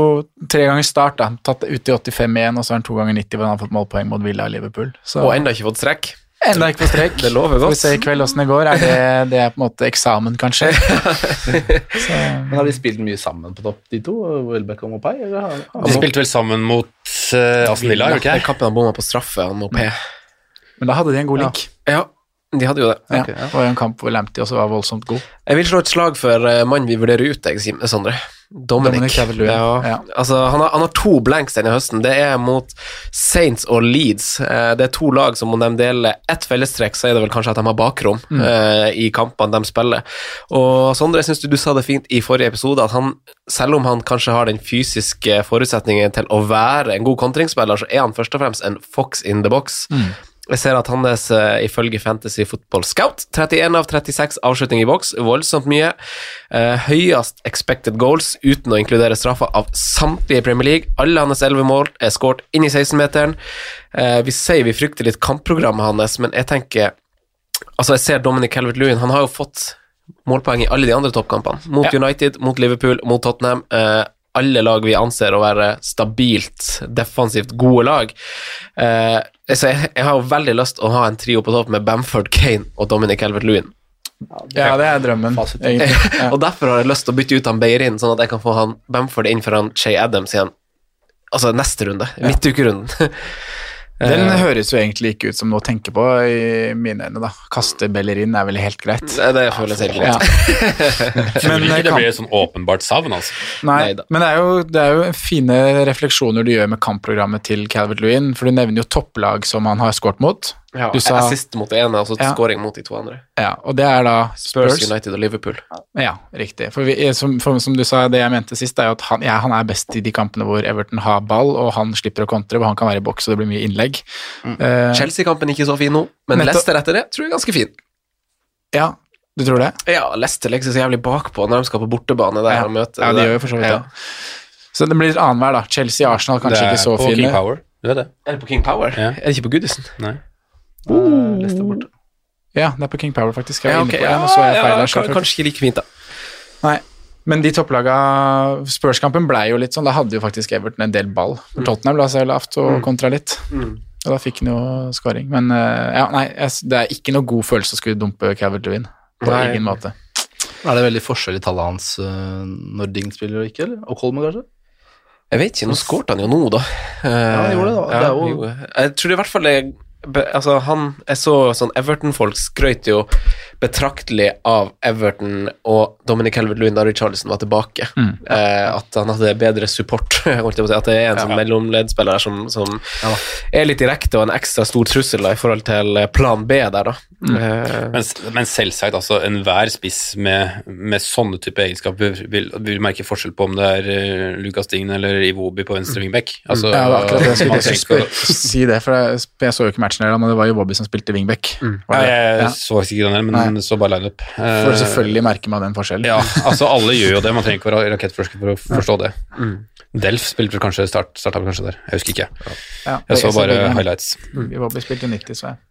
tre ganger start, da. Tatt ut i 85 igjen, og så har han to ganger 90 hvor han har fått målpoeng mot Villa i Liverpool. Så Og ennå ikke fått strekk. enda ikke på strek. Det lover Får vi ser se i kveld åssen det går. Er det, det er på en måte eksamen, kanskje? så, Men har de spilt mye sammen på topp, de to? Welbeck og Mopai? De spilte vel sammen mot Aston Villa, gjorde ikke det? kampen han bomma på straffe, han OP. Men da hadde de en god link. Ja, de hadde jo det. Ja. okay, ja. Det var jo en kamp hvor Lamptey også var voldsomt god. Jeg vil slå et slag for uh, mannen vi vurderer ut, jeg, Sondre. Dominic. Dominic Ja. ja. Altså, han, har, han har to blanks denne høsten. Det er mot Saints og Leeds. Eh, det er to lag som om de deler ett fellestrekk, så er det vel kanskje at de har bakrom Mm. eh, i kampene de spiller. Og Sondre, jeg syns du, du sa det fint i forrige episode, at han, selv om han kanskje har den fysiske forutsetningen til å være en god kontringsspiller, så er han først og fremst en fox in the box. Mm. Jeg ser at hans uh, ifølge Fantasy Football Scout 31 av 36 avslutning i boks, voldsomt mye. Eh, høyest expected goals uten å inkludere straffer av samtlige i Premier League. Alle hans 11 mål er skåret inn i 16-meteren. Eh, vi sier vi frykter litt kampprogrammet hans, men jeg tenker Altså, jeg ser Dominic Calvert-Lewin, han har jo fått målpoeng i alle de andre toppkampene. Mot Ja. United, mot Liverpool, mot Tottenham. Eh, alle lag vi anser å være stabilt, defensivt gode lag. Eh, så jeg, jeg har jo veldig lyst til å ha en trio på topp med Bamford, Kane og Dominic Elvert-Lewin. Ja, det er drømmen, egentlig. Ja. Og derfor har jeg lyst til å bytte ut han Beirin, sånn at jeg kan få han Bamford inn for han Shay Adams igjen. Altså neste runde. Midtukerunden. Den Eh, høres jo egentlig ikke ut som noe å tenke på i mine øyne, da. Kaste Bellerin er vel helt greit. det, det føles helt Ja. greit. Men ikke det blir et sånn åpenbart savn, altså. Nei, Neida. men det er, jo, det er jo fine refleksjoner du gjør med kampprogrammet til Calvert Lewin, for du nevner jo topplag som han har skåret mot. Ja, Du sa- Assist mot det ene, og så Ja. scoring mot de to andre. Ja, og det er da Spurs, Spurs. United og Liverpool. Ja, riktig. For, vi, som, for som du sa, det jeg mente sist, er jo at han, ja, han er best i de kampene hvor Everton har ball, og han slipper å kontre, hvor han kan være i boks, og det blir mye innlegg. Eh, Chelsea-kampen ikke så fin nå, men Nettopp. Leicester etter det tror jeg er ganske fin. ja, du tror det? Ja, Leicester legger seg så jævlig bakpå når de skal på bortebane der Ja. og møter Ja, de det. gjør jo for så vidt Ja. det. Så det blir annenhver, da. Chelsea-Arsenal kanskje det er ikke så på King. Power, du vet det? Er det på King Power? Ja. Er det ikke på Goodison? Nei. Uh, Leicester borte. Ja, det er på King Power, faktisk. Jeg Ja, var inne på det, og så jeg feil der. kan- selvfølgelig. kanskje ikke like fint, da. Nei, men de topplaga Spurs-kampen blei jo litt sånn, da hadde jo faktisk Everton en del ball. For Tottenham la seg lavt og kontra litt. Mm. Og da fikk han jo scoring. Men eh, ja, nei, jeg, det er ikke noe god følelse å skulle dumpe Calvert Lewin. På Nei. ingen måte. Er det veldig forskjell i tallet hans øh, når Ding spiller og ikke, eller? Og Colmer, kanskje? Jeg vet ikke, nå skårte han jo nå, da. Ja, han gjorde det, da. Det er jo- jo. Jeg tror i hvert fall det be- Altså, han Jeg så sånn Everton-folk skrøt jo betraktelig av Everton og Dominic Helvet-Lewin da Richarlison var tilbake. Mm. Eh, at han hadde bedre support. At det er en sånn mellomleddspiller som, som er litt direkte og en ekstra stor trussel da, i forhold til eh, plan B der, da. Eh, Men, men selvsagt, altså enhver spiss med, med sånne type egenskaper vil, vil merke forskjell på om det er uh, Lucas Dign eller Iwobi på venstre wingback. Altså, ja, det akkurat det jeg skulle si det, for jeg, jeg så jo ikke matchen heller, men det var jo Bobby som spilte wingback. Mm. Ja, jeg så ikke den der, men så bare lineup. For selvfølgelig merker man den forskjellen. Ja, altså alle gjør jo det, man trenger ikke være rakettforsker for å forstå det. Delf spilte kanskje start, starta kanskje der, jeg husker ikke. Ja, jeg så jeg så bare begge. highlights. Bobby spilte 90, så jeg.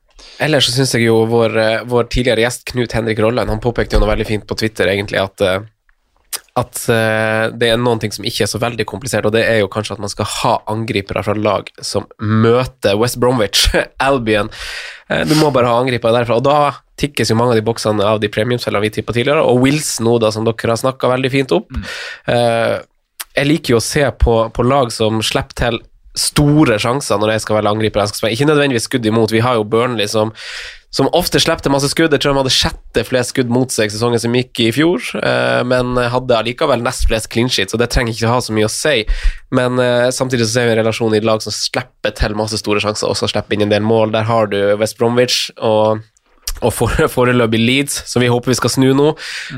Ellers så syns jeg jo vår, eh, vår tidligere gjest Knut Henrik Rolland Han påpekte jo noe veldig fint på Twitter, egentlig, at, eh, at uh, det er noen ting som ikke er så veldig komplisert, og det er jo kanskje at man skal ha angripere fra lag som møter West Bromwich, Albion. Uh, Du må bare ha angripere derfra, og da tikkes jo mange av de boksene av de premiumsfellene vi tippa tidligere, og Wills nå, da, som dere har snakka veldig fint opp. Uh, Jeg liker jo å se på, på lag som slipper til store sjanser når jeg skal være angriper. Jeg skal. Ikke nødvendigvis skudd imot. Vi har jo Burnley som, som ofte slepte masse skudd. Jeg tror de hadde sjette flest skudd mot seg sesongen som gikk i fjor, eh, men hadde allikevel nest flest clean sheet, så det trenger ikke ha så mye å si. Men eh, samtidig så ser vi en relasjon i lag som slipper til masse store sjanser, og så slipper inn en del mål. Der har du West Bromwich og og foreløpig Leeds, som vi håper vi skal snu nå.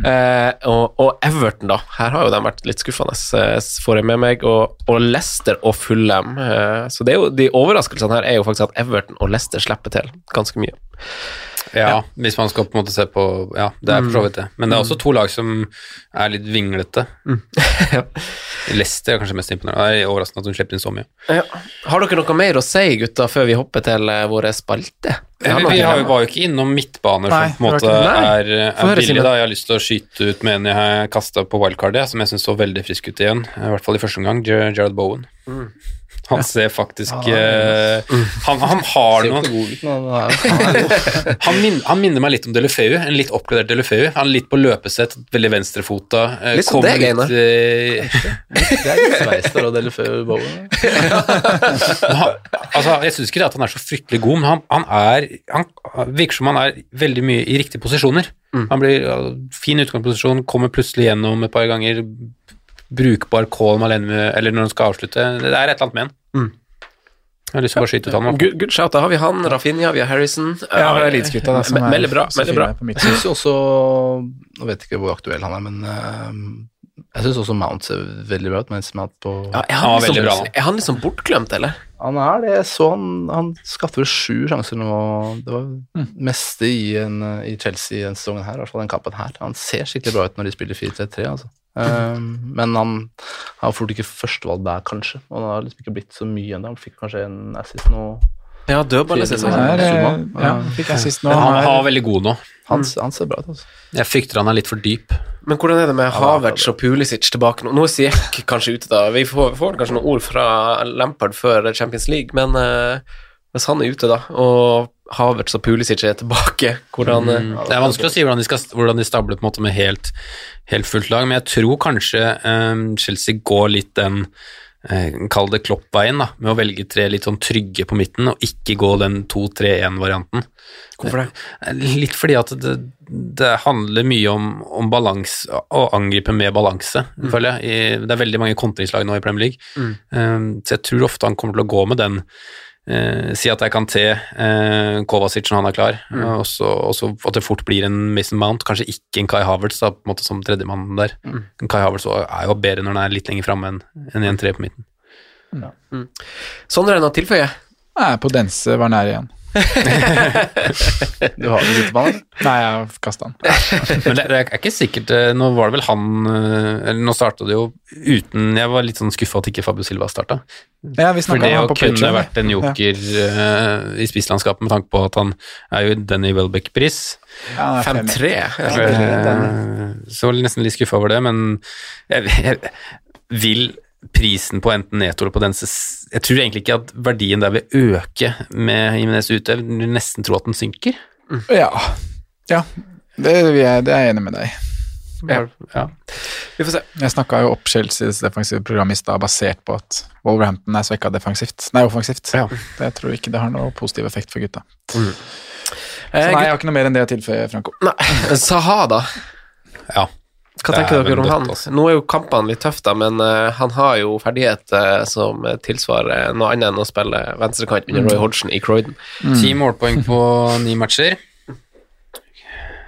Eh, og, og Everton, da. Her har jo de vært litt skuffende, eh, får jeg med meg. Og, og Leicester og Fulham. Eh, så jo, de overraskelsene her er jo faktisk at Everton og Leicester slipper til ganske mye. Ja, hvis man skal på en måte se på Ja, det er for så vidt det. Men det er også to lag som er litt vinglete. Leicester er kanskje mest imponerende. Det er overraskende at hun slipper inn så mye. Ja. Har dere noe mer å si, gutta, før vi hopper til eh, våre spalte? Vi, vi har jo, var jo ikke innom midtbaner Nei, som på en måte er, er billig. Da. Jeg har lyst til å skyte ut med en jeg kasta på wildcardet, som jeg syns så veldig frisk ut igjen. I hvert fall i første omgang. Jared Bowen. Mm. Han ser faktisk Ja, uh, han, han har men han min, han minner meg litt om Delefeu, en litt oppgradert Delefeu. Han er litt på løpesett, veldig venstrefota. Uh, Litt som kommer deg, Einar. Det er litt Sveister og Delefeu Bowen. Altså, jeg syns ikke det at han er så fryktelig god, men han, han er Han virker som han er veldig mye i riktige posisjoner. Han blir fin utgangsposisjon, kommer plutselig gjennom et par ganger. Brukbar call alene, eller når han skal avslutte. Det er et eller annet med han. Jeg har lyst til å bare skyte ut han. Good, good shout. Da har vi han, Rafinha, vi har Harrison. Ja, er Leeds-gutta som er Melder bra. så bra. Jeg syns også Nå vet ikke hvor aktuell han er, men uh, jeg syns også Mount ser veldig bra ut. Mens Mount på Ja, er, Han liksom, bra, er han liksom bortglemt, eller? Han er det. Jeg så han Han skapte vel sju sjanser nå. Det var Mm. meste i, en, i Chelsea denne sesongen her, i hvert fall den kampen her. Han ser skikkelig bra ut når de spiller 4-3-3, altså. Um, men han har fort ikke førstevalg der, kanskje. Og han har liksom ikke blitt så mye ennå. Han fikk kanskje en assist nå. Ja, dødball Han er, eh, ja, fikk assist nå. Men han, var veldig god nå. Han, han ser bra ut, altså. Jeg frykter han er litt for dyp. Men hvordan er det med det er Havertz og Pulisic tilbake nå? Nå er Siek kanskje ute, da. Vi får, får kanskje noen ord fra Lampard før Champions League, men uh, hvis han er ute, da, og Havertz og Pulisic er tilbake, hvordan eh, Mm. Det er vanskelig å si hvordan de, skal, hvordan de stabler på en måte med helt, helt fullt lag, men jeg tror kanskje um, Chelsea går litt den eh, Kall det Klopp-veien, da, med å velge tre litt sånn trygge på midten, og ikke gå den 2-3-1-varianten. Hvorfor det? Litt fordi at det, det handler mye om, om balanse, å angripe med balanse, føler jeg. I, det er veldig mange kontringslag nå i Premier League, Mm. um, så jeg tror ofte han kommer til å gå med den Eh, si at jeg kan te eh, Kovacic når han er klar, Mm. og så og så at det fort blir en Mason Mount, kanskje ikke en Kai Havertz da, på en måte som tredjemann der. Mm. Kai Havertz er jo bedre når han er litt lenger framme enn en 1-3 på midten. Sondre, er det noe å tilføye? på dense var nær igjen. Du har den på han? Nei, jeg kasta han. Men det, det er ikke sikkert eh, Nå var det vel han eh, Eller nå starta det jo uten Jeg var litt sånn skuffa at ikke Fabio Silva starta. Ja, For det å kunne Patreon, vært en ja. joker eh, i spisslandskapet med tanke på at han er jo Denny Welbeck-pris. Ja, han er fremme. 5-3? Ja, den. Eh, Så var jeg nesten litt skuffa over det, men jeg, jeg vil prisen på enten Neto eller på Dense Jeg tror egentlig ikke at verdien der vil øke med Jimenez ute. Jeg vil nesten tro at den synker. Ja. ja. Det, er, det er jeg enig med deg. Ja. Ja. Vi får se. Jeg snakka jo opp Chelseas defensive program i stad basert på at Wolverhampton er svekka defensivt. Nei, offensivt. Ja. Det jeg tror ikke det har noe positiv effekt for gutta. Mm. Så nei, jeg har ikke noe mer enn det å tilføye, Franco. Nei, Saha, da? ja. Hva tenker er dere om han? altså. Nå er jo kampene litt tøffe, da, men uh, han har jo ferdigheter som tilsvarer noe annet enn å spille venstrekant under Roy Hodgson i Croydon. Ti målpoeng på ni matcher.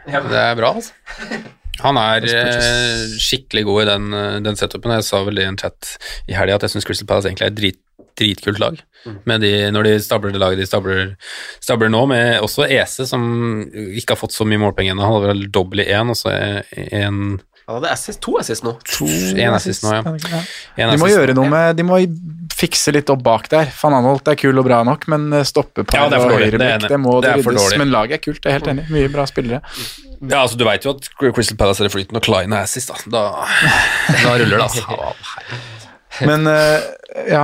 Det er bra, altså. Han er uh, skikkelig god i den, eh, den setupen. Jeg sa vel i en chat i helga at jeg syns Crystal Palace egentlig er et drit, dritkult lag. Med de, når de stabler det laget de stabler, stabler nå, med også Ese, som ikke har fått så mye målpenger ennå. Han hadde vel dobbel i én, og så en Han hadde assist, to assist nå. En assist nå, ja. En De må gjøre noe med De må fikse litt opp bak der. Van Anholt er kul og bra nok, men stoppe på Ja, det er for og dårlig. Det det må Det det ryddes. dårlig. Men laget er kult, jeg er helt enig. Mye bra spillere. Ja, altså Du veit jo at Crystal Palace er i flyten, og Klein er assist, da. Da, da ruller det, altså. Men eh, ja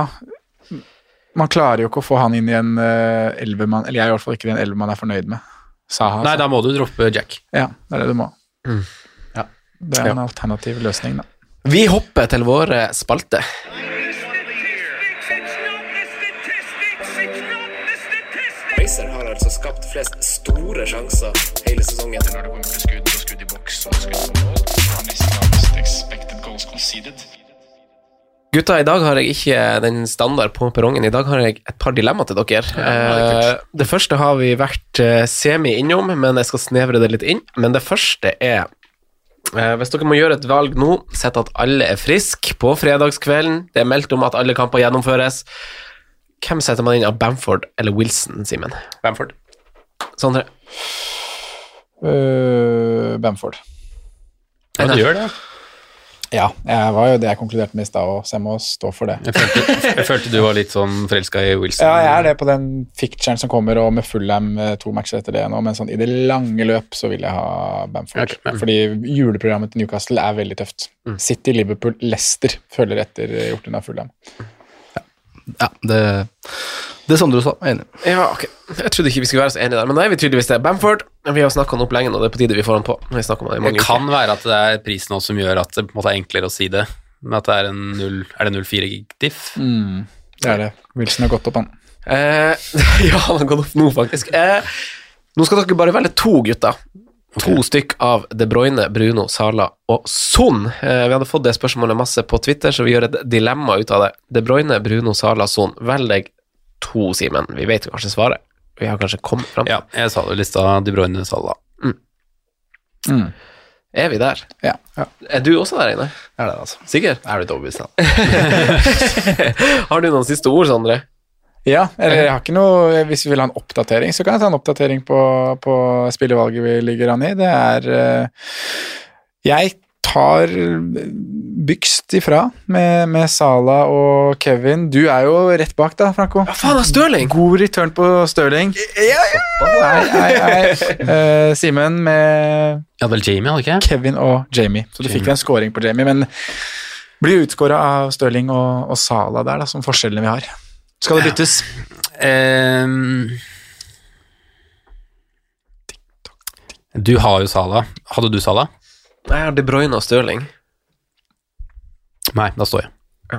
Man klarer jo ikke å få han inn i en uh, elvermann Eller jeg er i hvert fall ikke i en elver er fornøyd med. Saha. Nei, da må du droppe Jack. Ja, det er det du må. Ja. Det er en alternativ løsning, da. Vi hopper til våre spalter. Racer har altså skapt flest store sjanser hele sesongen. Når det kommer til skudd og skudd i boks og skudd på mål, har nesten expected goals conceded. Gutta, i dag har jeg ikke den standard på perrongen. I dag har jeg et par dilemma til dere. det er Eh, det første har vi vært eh, semi innom, men jeg skal snevre det litt inn. Men det første er eh, Hvis dere må gjøre et valg nå, sett at alle er friske på fredagskvelden, det er meldt om at alle kamper gjennomføres. Hvem setter man inn av Bamford eller Wilson, Simen? Bamford. Sondre? Uh, Bamford. Ja, du gjør det. Ja, jeg var jo det jeg konkluderte med i stad òg, så jeg må stå for det. Jeg følte, jeg følte du var litt sånn forelska i Wilson. Ja, jeg er det på den ficturen som kommer, og med Fulham eh, to matcher etter det nå, men sånn i det lange løp så vil jeg ha Bamford. Okay, men... Fordi juleprogrammet til Newcastle er veldig tøft. City, Liverpool, Leicester følger etter eh, hjorten av Fulham. Ja, det, det Sondre sa, jeg er enig. Ja, ok. Jeg trodde ikke vi skulle være så enige der, men nei, er vi tydeligvis det. Bamford. Vi har snakka han opp lenge nå, det er på tide vi får han på. Vi om det i Det kan uker. være at det er prisen også som gjør at det på en måte er enklere å si det. Men at det er en 0, er det 0,4 diff? Det er det. Wilson har gått opp, han. Eh, ja, han har gått opp nå, faktisk. Eh, nå skal dere bare velge to gutter. To stykk av De Bruyne, Bruno, Sala og Son. Eh, vi hadde fått det spørsmålet masse på Twitter, så vi gjør et dilemma ut av det. De Bruyne, Bruno, Sala, Son. Velg deg to, Simen. Vi vet kanskje svaret. Vi har kanskje kommet fram. Ja, jeg sa det i lista De Bruyne Salah. Mm. Er vi der? Ja. Er du også der inne? Er det, altså. Sikker? Jeg er blitt overbevist, ja. har du noen siste ord, Sondre? Ja, eller jeg har ikke noe Hvis vi vil ha en oppdatering, så kan jeg ta en oppdatering på, på spillevalget vi ligger an i. Det er eh, Jeg tar bykst ifra med, med Sala og Kevin. Du er jo rett bak, da, Franco. Hva faen er Stirling? God return på Stirling. Nei, nei, nei. Uh, Simen med Ja, vel Jamie, hadde ikke? Kevin og Jamie. Så du fikk en scoring på Jamie, men blir utskåra av Stirling og, og Sala der, da, som forskjellene vi har. Skal det byttes? Ehm, du har jo Salah. Hadde du Salah? Nei, jeg har De Bruyne og Stirling. Nei, da står jeg.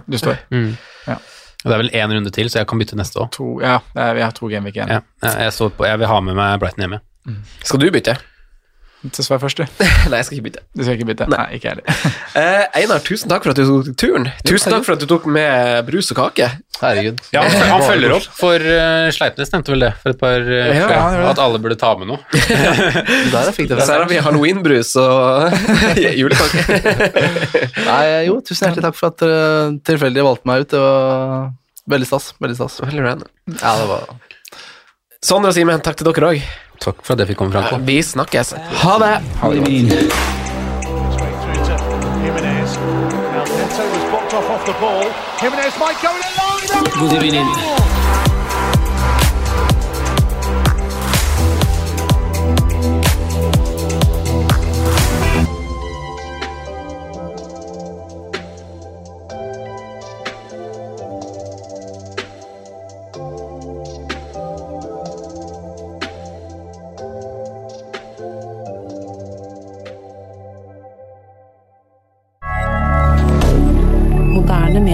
Du står. Mm. Ja. Det er vel én runde til, så jeg kan bytte neste òg. Ja, det vi har to gameweek igjen. Ja, jeg, jeg, på- jeg vil ha med meg Brighton hjemme. Skal du bytte? Til svar først, du. Nei, jeg skal ikke bytte. Du skal ikke bytte? Nei, ikke jeg heller. Eh, Einar, tusen takk for at du tok turen. Tusen takk for at du tok med brus og kake. Herregud. Ja, han, følger opp, for uh, Sleipnes nevnte vel det for et par uh, Ja, ja. At alle burde ta med noe. Der fikk det Så her har vi halloweenbrus og julekake. Nei, jo, tusen hjertelig takk for at dere tilfeldig valgte meg ut. Det var veldig stas. Veldig stas. Veldig random. Ja, det var Sondre og Simen, takk til dere òg. Takk for at jeg fikk komme fram. Vi snakkes. Ha det. Straight through to Good Now